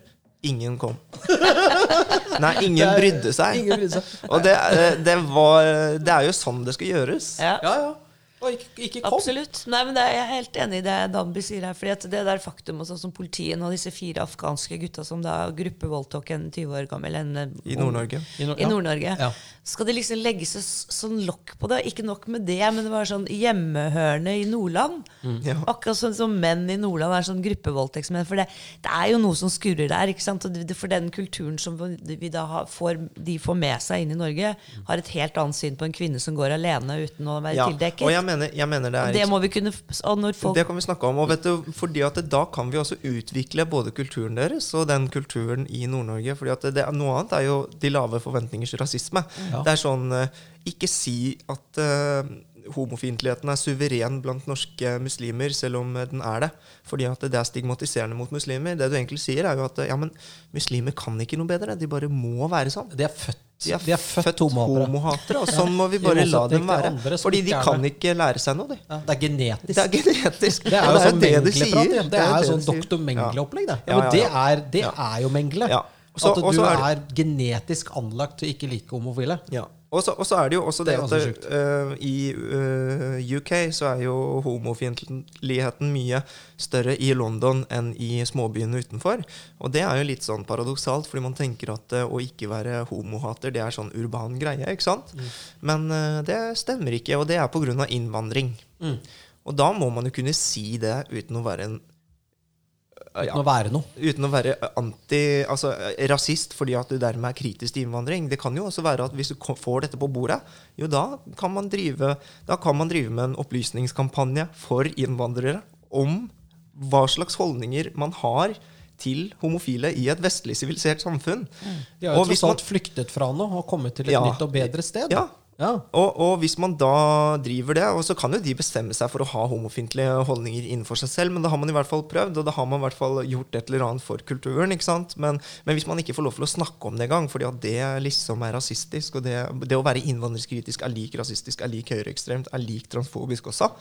Ingen kom. Nei, ingen brydde seg. Ingen brydde seg. Og det, er- det, var, det er jo sånn det skal gjøres. Ja. Ja, ja. Og ikke, ikke kom. Absolutt. Nei, men det er, Jeg er helt enig i det Danby sier her. fordi at det der faktum og sånn som politiet og disse fire afghanske gutta som da gruppevoldtok en 20 år gammel en, eh, I Nord-Norge. I. Nord-Norge. Ja. Skal det liksom legges så, sånn lokk på det? Ikke nok med det, men det var sånn hjemmehørende i Nordland. Ja. Akkurat sånn som menn i Nordland er sånn gruppevoldtektsmenn. For det, det er jo noe som skurrer der. ikke sant? Og det, for den kulturen som vi da har, får, de får med seg inn i Norge, har et helt annet syn på en kvinne som går alene uten å være Ja. tildekket. Og jeg mener, jeg mener det er det ikke- må vi kunne når folk Det kan vi snakke om. og vet du, fordi at Da kan vi også utvikle både kulturen deres og den kulturen i Nord-Norge. fordi at det, Noe annet er jo de lave forventningers rasisme. Ja. Det er sånn eh, Ikke si at uh, homofiendtligheten er suveren blant norske muslimer, selv om eh, den er det. Fordi at det er stigmatiserende mot muslimer. Det du egentlig sier, er jo at ja, men muslimer kan ikke noe bedre. De bare må være sånn. De er født, De er, de er født, født homohatere, og sånn må vi bare la dem være. andre Fordi de kan det. ikke lære seg noe, de. Ja, det er genetisk. Det er genetisk. Det er jo sånn det Mengle-prat. sier. ja. Det er jo sånn doktor Mengle-opplegg, det. Ja, det er, det er jo Mengle. At du er, er genetisk anlagt til ikke like homofile. Ja. Og så er det jo også Det det, er at øh, i uh, UK så er jo homofiendtligheten mye større i London enn i småbyene utenfor. Og det er jo litt sånn paradoksalt, fordi man tenker at uh, å ikke være homohater, det er sånn urban greie, ikke sant? Mm. Men det stemmer ikke, og det er pga. innvandring. Mm. Og da må man jo kunne si det uten å være en Uten å være noe. Uten å være anti, altså rasist fordi at du dermed er kritisk til innvandring. Det kan jo også være at hvis du får dette på bordet, jo da kan man drive, kan man drive med en opplysningskampanje for innvandrere om hva slags holdninger man har til homofile i et vestlig sivilisert samfunn. De har jo tross alt flyktet fra noe og kommet til et Ja. nytt og bedre sted. Ja. Ja. Og, og hvis man da driver det, og så kan jo de bestemme seg for å ha homofiendtlige holdninger innenfor seg selv, men da har man i hvert fall prøvd, og da har man i hvert fall gjort et eller annet for kulturen. ikke sant? Men, men hvis man ikke får lov til å snakke om det engang, fordi at det liksom er rasistisk, og det, det å være innvandringskritisk er lik rasistisk, er lik høyreekstremt, er lik transfobisk også,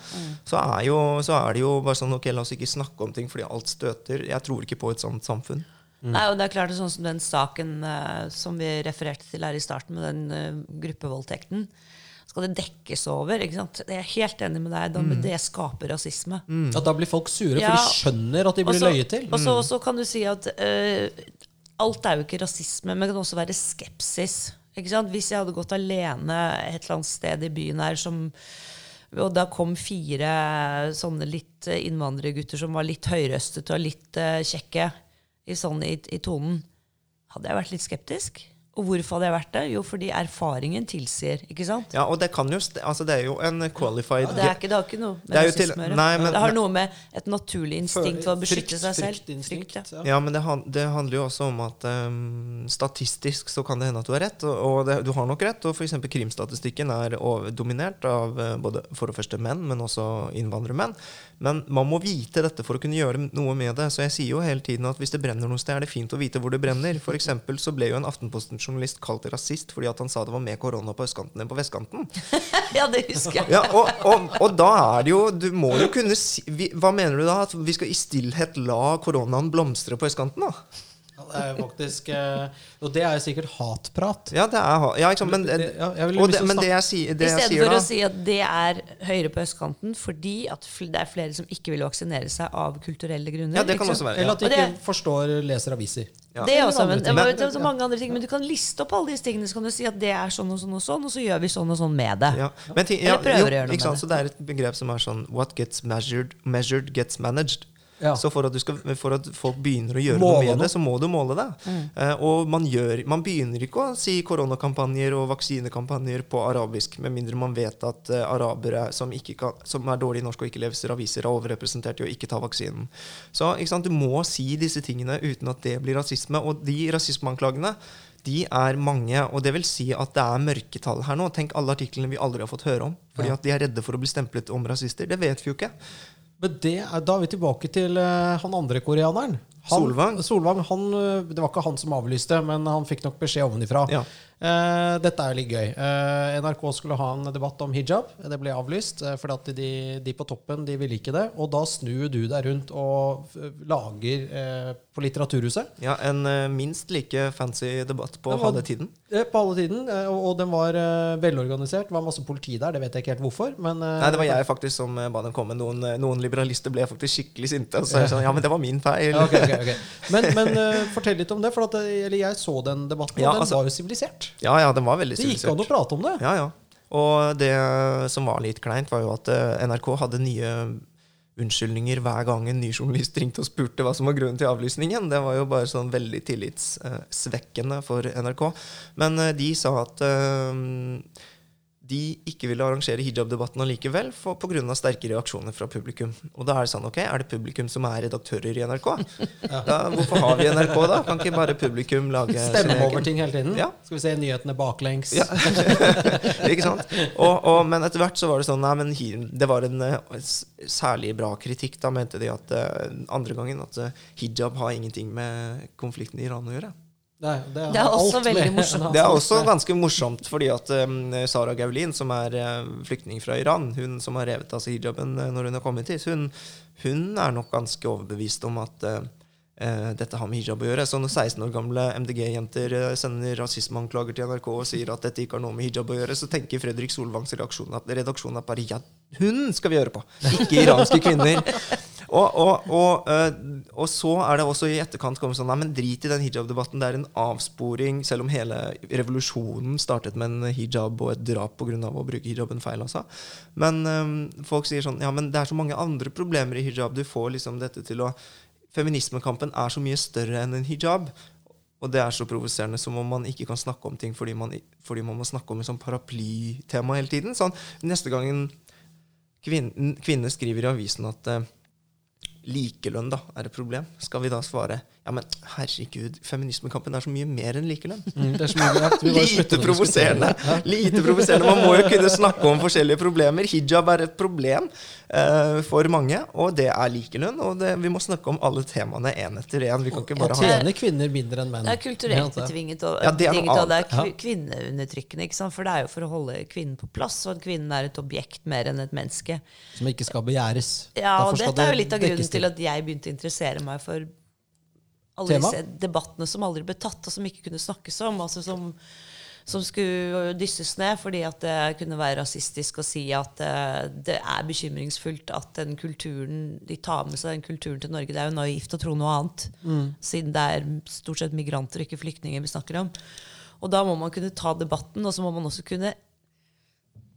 så, er jo, så er det jo bare sånn ok, la oss ikke snakke om ting fordi alt støter. Jeg tror ikke på et sånt samfunn. Nei, og det er klart det er sånn som den saken uh, som vi refererte til her i starten, med den uh, gruppevoldtekten. Skal det dekkes over? ikke sant? Jeg er helt enig med deg. Da, Det skaper rasisme. At da blir folk sure, Ja. for de skjønner at de blir løyet til. Og så og så kan du si at uh, alt er jo ikke rasisme, men det kan også være skepsis. Ikke sant? Hvis jeg hadde gått alene et eller annet sted i byen her som og da kom fire sånne litt innvandrergutter som var litt høyrøstete og litt uh, kjekke i, sånn, i, i tonen. Hadde jeg vært litt skeptisk? Og hvorfor hadde jeg vært det? Jo, fordi erfaringen tilsier. ikke sant? Ja, og det kan jo, altså det er jo en qualified Det, er ikke, det har ikke noe med Det er jo til- rasisme å gjøre. det har noe med et naturlig instinkt for å beskytte Frykt- seg selv. Frykt, ja. ja. Ja, men det, han- det handler jo også om at um, statistisk så kan det hende at du har rett. Og, og det, du har nok rett. Og f.eks. krimstatistikken er dominert av eh, både for det første menn, men også innvandrermenn. Men man må vite dette for å kunne gjøre noe med det. Så jeg sier jo hele tiden at hvis det brenner noe sted, er det fint å vite hvor det brenner. For eksempel så ble jo en Aftenposten-journalist kalt rasist fordi at han sa det var mer korona på østkanten enn på vestkanten. ja, det husker jeg. Ja, og, og, og da er det jo Du må jo kunne si vi, Hva mener du da? At vi skal i stillhet la koronaen blomstre på østkanten, da? Ja, det er jo faktisk eh, Og det er jo sikkert hatprat. Ja, det er ha- Ja, ikke sant. Men, Det- ja, det, men det jeg, sier- da I stedet for å si at det er høyere på østkanten fordi at det er flere som ikke vil vaksinere seg av kulturelle grunner. Ja, det kan også være. Eller at de ikke forstår leser aviser. Ja. Det er også, men, det, var- Men- det er så mange andre ting, men du kan liste opp alle disse tingene, så kan du si at det er sånn og sånn og sånn, og så gjør vi sånn og sånn med det. Ja. Men ting, ja, Eller prøver jo, å gjøre noe med det. Så det er et begrep som er sånn What gets measured, measured gets managed. Ja. Så for at, du skal, for at folk begynner å gjøre Måle noe med noe. det, så må du måle det. Mm. Uh, og man, gjør, man begynner ikke å si koronakampanjer og vaksinekampanjer på arabisk, med mindre man vet at uh, arabere som, ikke kan, som er dårlige i norsk og ikke leser aviser, er overrepresentert i å ikke ta vaksinen. Så ikke sant? du må si disse tingene uten at det blir rasisme. Og de rasismeanklagene de er mange, og det vil si at det er mørketall her nå. Tenk alle artiklene vi aldri har fått høre om. Fordi Ja. at de er redde for å bli stemplet om rasister. Det vet vi jo ikke. Men det er, da er vi tilbake til uh, han andre koreaneren. Han, Solvang. Solvang han, eh, det var ikke han som avlyste, men han fikk nok beskjed ovenifra. Ja. Eh, dette er litt gøy. Uh, NRK skulle ha en debatt om hijab. Det ble avlyst uh, fordi at de, de på toppen de ville ikke det. Og da snur du deg rundt og lager eh, på Litteraturhuset. Ja, En eh, minst like fancy debatt på halve tiden. Eh, På alle tiden. eh, Og, og den var eh, velorganisert. Det var masse politi der. Det vet jeg ikke helt hvorfor. Men, eh, Nei, det var jeg faktisk som eh, ba dem komme. Noen, eh, noen liberalister ble faktisk skikkelig sinte. Og så er sånn, ja, men det var min feil. Ja, okay, okay, ok. Men, men eh, fortell litt om det. For at, eh, eller jeg så den debatten, Ja, og den altså- var jo sivilisert. Ja, ja, den var veldig Det gikk an å prate om det. Ja, ja. Og det som var litt kleint, var jo at eh, NRK hadde nye unnskyldninger hver gang en ny journalist ringte og spurte hva som var grunnen til avlysningen. Det var jo bare sånn veldig tillitssvekkende for NRK. Men eh, de sa at eh, de ikke ville arrangere hijab-debatten allikevel pga. sterke reaksjoner fra publikum. Og da er det sånn, ok, er det publikum som er redaktører i NRK? Da, hvorfor har vi NRK da? Kan ikke bare publikum lage Stemme over ting hele tiden. Ja. Skal vi se nyhetene baklengs. Ja. ikke sant? Og, og, men etter hvert så var det sånn Nei, men det var en eh, særlig bra kritikk. Da mente de at eh, andre gangen at eh, hijab har ingenting med konflikten i Iran å gjøre. Nei, det, Det er også alt veldig med- morsomt. Det er også ganske morsomt, fordi at um, Sara Gaulin, som er uh, flyktning fra Iran, hun som har revet av seg hijaben uh, når hun har kommet hit, hun, hun er nok ganske overbevist om at uh, eh, dette har med hijab å gjøre. Så når 16 år gamle MDG-jenter sender rasismeanklager til NRK og sier at dette ikke har noe med hijab å gjøre, så tenker Fredrik Solvangs redaksjon at, redaksjon at bare ja, hun skal vi gjøre på, ikke iranske kvinner. Og, og, og, eh, og så er det også i etterkant kommet sånn Nei, men drit i den hijab-debatten. Det er en avsporing, selv om hele revolusjonen startet med en hijab og et drap pga. å bruke hijaben feil. Altså. Men um, folk sier sånn Ja, men det er så mange andre problemer i hijab. Du får liksom dette til å Feminismekampen er så mye større enn en hijab. Og det er så provoserende som om man ikke kan snakke om ting fordi man, fordi man må snakke om et sånn paraplytema hele tiden. Sånn, neste gang en kvinne, kvinne skriver i avisen at eh, likelønn da, er et problem, skal vi da svare ja, men herregud, feminismekampen er så mye mer enn likelønn. Mm, det er så mye, ja, vi Lite provoserende. Lite provoserende. Man må jo kunne snakke om forskjellige problemer. Hijab er et problem uh, for mange, og det er likelønn. Og det, vi må snakke om alle temaene én etter én. Vi kan ikke bare ha tjener kvinner mindre enn menn. Det er kulturelt betvinget betinget, og, Ja, det er betinget, og det er kvinneundertrykkende. ikke sant? For det er jo for å holde kvinnen på plass, og at kvinnen er et objekt mer enn et menneske. Som ikke skal begjæres. Ja, og dette er jo litt av grunnen til at jeg begynte å interessere meg for alle disse debattene som aldri ble tatt, og som ikke kunne snakkes om. altså som, som skulle dysses ned fordi at det kunne være rasistisk å si at eh, det er bekymringsfullt at den kulturen, de tar med seg den kulturen til Norge. Det er jo naivt å tro noe annet, siden det er stort sett migranter og ikke flyktninger vi snakker om. Og da må man kunne ta debatten, og så må man også kunne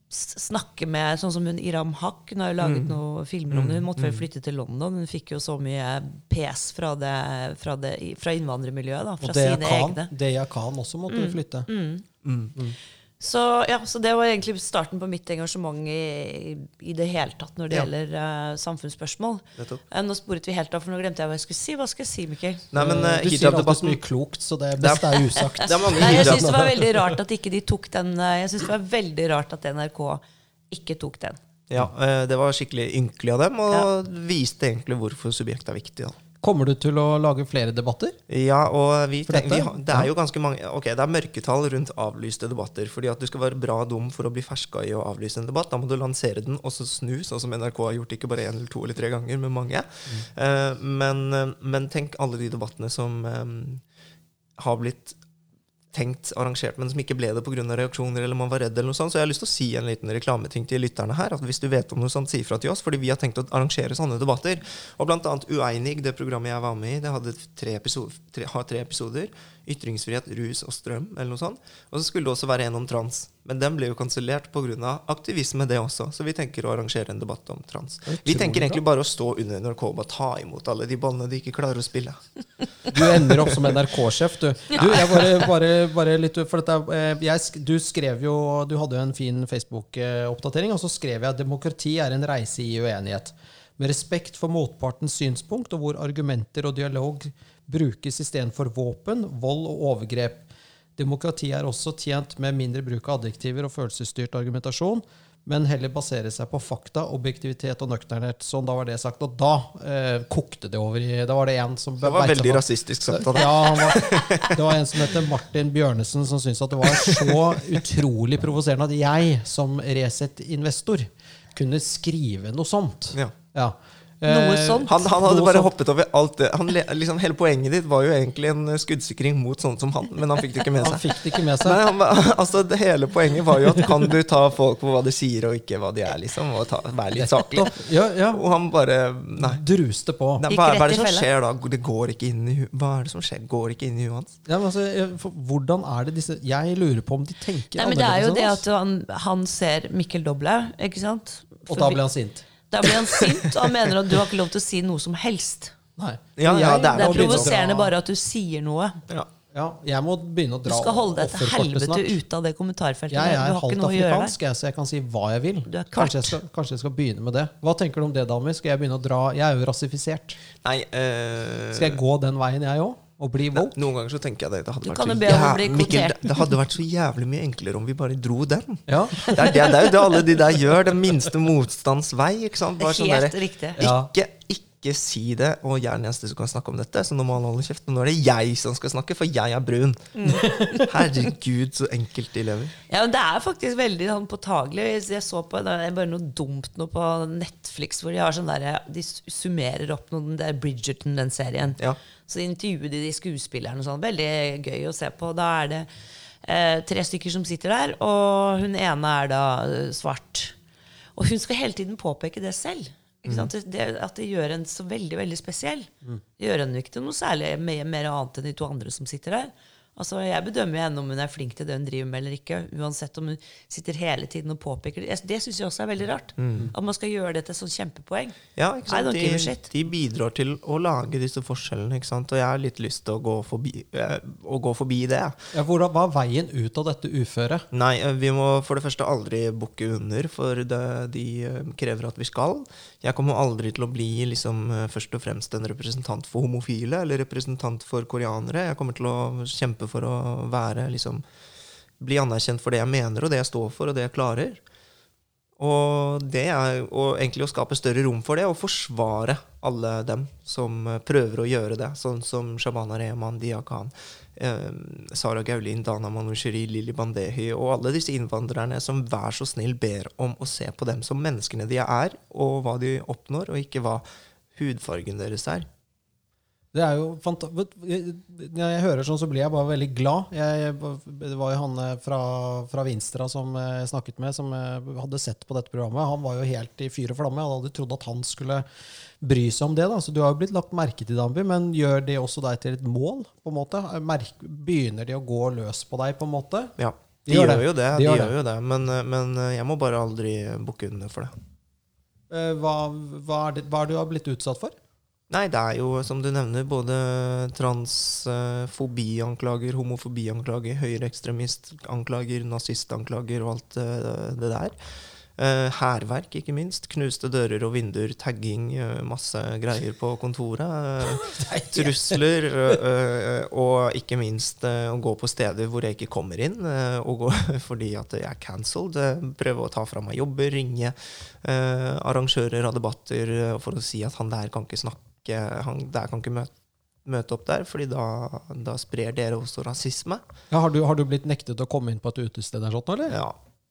snakke med Sånn som hun Iram Haq. Hun har jo laget Mm. noen filmer om det. Hun måtte vel flytte til London. Hun fikk jo så mye pes fra, det, fra, det, fra innvandrermiljøet. Da, fra Og Deya Khan, Khan også måtte Mm. flytte. Så, ja, så det var egentlig starten på mitt engasjement i, i det hele tatt når det Ja. gjelder uh, samfunnsspørsmål. Eh, nå sporet vi helt av, for nå glemte jeg hva jeg skulle si. Hva skal jeg si, Mikkel? Nei, men uh, du sier alltid så mye klokt, så det beste er usagt. Det er mange Nei, jeg syns det var veldig rart at ikke de tok den Jeg synes det var veldig rart at NRK ikke tok den. Ja, det var skikkelig ynkelig av dem, og viste egentlig hvorfor subjektet er viktig. da. Kommer du til å lage flere debatter? Ja, og vi vi har, det er jo ganske mange Ok, det er mørketall rundt avlyste debatter. fordi at du skal være bra dum for å bli ferska i å avlyse en debatt. Da må du lansere den og så snu, sånn som NRK har gjort ikke bare én eller to eller tre ganger, men mange. Eh, men, eh, men tenk alle de debattene som, um, har blitt tenkt arrangert, men som ikke ble det pga. reaksjoner eller man var redd. eller noe sånt. Så jeg har lyst til å si en liten reklameting til lytterne her. at Hvis du vet om noe sånt, si ifra til oss. fordi vi har tenkt å arrangere sånne debatter. Og blant annet Ueinig, det programmet jeg var med i, det hadde tre episoder, tre, har tre episoder. Ytringsfrihet, rus og strøm, eller noe sånt. Og så skulle det også være en om trans. Men den ble jo kansellert pga. aktivisme, det også. Så vi tenker å arrangere en debatt om trans. Vi tenker egentlig bare å stå under NRK og bare ta imot alle de ballene de ikke klarer å spille. Du ender opp som NRK-sjef, du. du jeg bare, bare, bare litt, for dette, eh, jeg, du skrev jo Du hadde jo en fin Facebook-oppdatering, og så skrev jeg at demokrati er en reise i uenighet. Med respekt for motpartens synspunkt, og hvor argumenter og dialog brukes istedenfor våpen, vold og overgrep. Demokrati er også tjent med mindre bruk av adjektiver og følelsesstyrt argumentasjon, men heller basere seg på fakta, objektivitet og nøkternhet. Sånn, da var det sagt. Og da eh, kokte det over i Da var det en som Det var veldig rasistisk sagt av deg. Ja, var, det var en som heter Martin Bjørnesen, som syntes at det var så utrolig provoserende at jeg, som Resett-investor, kunne skrive noe sånt. Ja. Ja. Noe Eh, sånt. Han, han hadde Noe bare sånt. hoppet over alt det. Han, liksom, hele poenget ditt var jo egentlig en skuddsikring mot sånne som han, men han fikk det ikke med Han seg. fikk det ikke med seg. Nei, han, altså, det hele poenget var jo at kan du ta folk på hva de sier, og ikke hva de er, liksom, og ta, være litt saklig. Ja, ja. Og han bare Nei. Druste på. Nei, hva, hva er det som skjer da? Det går ikke inn i Hva er det som skjer? Går ikke inn i huet hans? Ja, men altså, for, hvordan er det disse Jeg lurer på om de tenker Nei, men det er jo det at han, han ser Mikkel Doble, ikke sant? Og da ble han sint. Da blir han sint, og han mener at du har ikke lov til å si noe som helst. Nei. Ja, ja, det er Det er provoserende bare at du sier noe. Ja. Ja, jeg må begynne å dra Du skal holde deg til helvete ute av det kommentarfeltet. Jeg der. er halvt afrikansk, jeg, så jeg kan si hva jeg vil. Er. Kanskje jeg, skal, kanskje jeg skal begynne med det. Hva tenker du om det, damer? Skal jeg begynne å dra Jeg er jo rasifisert. Nei øh... Skal jeg gå den veien, jeg òg? Og bli woke? Noen ganger så tenker jeg det. Det hadde, vært så, jo be om å jæv- bli Mikkel, det, hadde vært så jævlig mye enklere om vi bare dro den. Ja. Det er, det, det er jo det alle de der gjør. Den minste motstands vei. Ikke sant? Bare sånn Helt riktig. Ikke, Ikke, ikke si det, og jeg er den eneste som kan snakke om dette. Så nå må han holde kjeft. Og nå er det jeg som skal snakke, for jeg er brun. Mm. Herregud, så enkelt de lever. Ja, men Det er faktisk veldig sånn påtagelig. Jeg- så på det er bare noe dumt noe på Netflix hvor de har sånn der, de summerer opp noe, den der Bridgerton, den serien. Ja. Så intervjuer de de skuespillerne og sånn. Veldig gøy å se på. Da er det eh, tre stykker som sitter der, og hun ene er da eh, svart. Og hun skal hele tiden påpeke det selv. Sant? Det, at det gjør en så veldig veldig spesiell. Det gjør en ikke til noe særlig mer, mer annet enn de to andre som sitter der. Altså, Jeg bedømmer jo henne om hun er flink til det hun driver med eller ikke. Uansett om hun sitter hele tiden og påpeker det. Det syns jeg også er veldig rart. At man skal gjøre det til sånn kjempepoeng. Ja, ikke sant? De, shit. de bidrar til å lage disse forskjellene, ikke sant? og jeg har litt lyst til å gå forbi, eh, å gå forbi det. Ja, hvordan, hva er veien ut av dette uføret? Nei, eh, vi må for det første aldri bukke under, for det, de eh, krever at vi skal. Jeg kommer aldri til å bli liksom, først og fremst en representant for homofile eller representant for koreanere. Jeg kommer til å kjempe for å være liksom, Bli anerkjent for det jeg mener, og det jeg står for, og det jeg klarer. Og det er og egentlig å skape større rom for det, og forsvare alle dem som prøver å gjøre det. Sånn som Shabana Rehman, Dia Khan, eh, Sara Gaulin, Dana Manusheri, Lili Bandehi og alle disse innvandrerne som vær så snill ber om å se på dem som menneskene de er, og hva de oppnår, og ikke hva hudfargen deres er. Det er jo fanta Når jeg hører sånn, så blir jeg bare veldig glad. Jeg, det var jo han eh, fra, fra Vinstra som jeg snakket med, som eh, hadde sett på dette programmet. Han var jo helt i fyr og flamme. Jeg hadde trodd at han skulle bry seg om det. Da. Så du har jo blitt lagt merke til, Danby, men gjør det også deg til et mål? på en måte? Merk, begynner de å gå løs på deg, på en måte? Ja, De de, gjør det. jo det. De De gjør gjør jo det. Men, eh, men eh, jeg må bare aldri bukke under for det. Eh, Hva, hva, det, hva er det du har blitt utsatt for? Nei, det er jo, som du nevner, både transfobianklager, homofobianklager, høyreekstremistanklager, nazistanklager og alt eh, det der. Eh, Hærverk, ikke minst. Knuste dører og vinduer, tagging, eh, masse greier på kontoret. Trusler, og ikke minst å gå på steder hvor jeg ikke kommer inn, og gå fordi at jeg er cancelled. Prøve å ta fra meg jobber, ringe arrangører av debatter for å si at han der kan ikke snakke, han der kan ikke møte møte opp der, fordi da, da sprer dere også rasisme. Ja, har, du, har du blitt nektet å komme inn på et utested eller sånn, eller? Ja.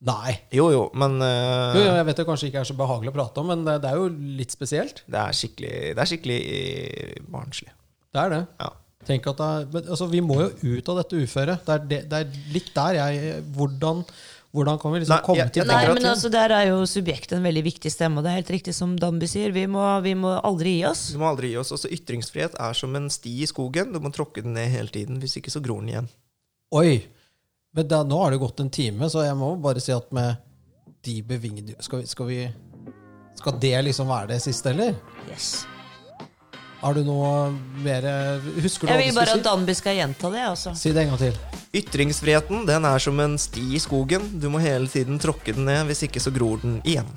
Nei. Jo, jo, men uh, Jo, jo, jeg vet det kanskje ikke er så behagelig å prate om, men det, det er jo litt spesielt. det er skikkelig, det er skikkelig eh, barnslig. Det er det. Ja. Tenk at det er, men, altså, Vi må jo ut av dette uføret. Det er, det, det er litt der jeg Hvordan, hvordan kan vi liksom Nei, komme jeg- til jeg Nei, det? at- men altså Der er jo subjektet en veldig viktig stemme, og det er helt riktig som Damby sier. Vi må, vi må aldri gi oss. Du må aldri gi oss. Også ytringsfrihet er som en sti i skogen. Du må tråkke den ned hele tiden. Hvis ikke så gror den igjen. Oi! Men da, nå har det gått en time, så jeg må bare si at med de bevingede skal, vi- skal vi Skal det liksom være det siste, eller? Yes. Har du noe mer Husker du Jeg vil bare at Danby skal gjenta det. Også. si? Si det en gang til. Ytringsfriheten den er som en sti i skogen. Du må hele tiden tråkke den ned. Hvis ikke så gror den igjen.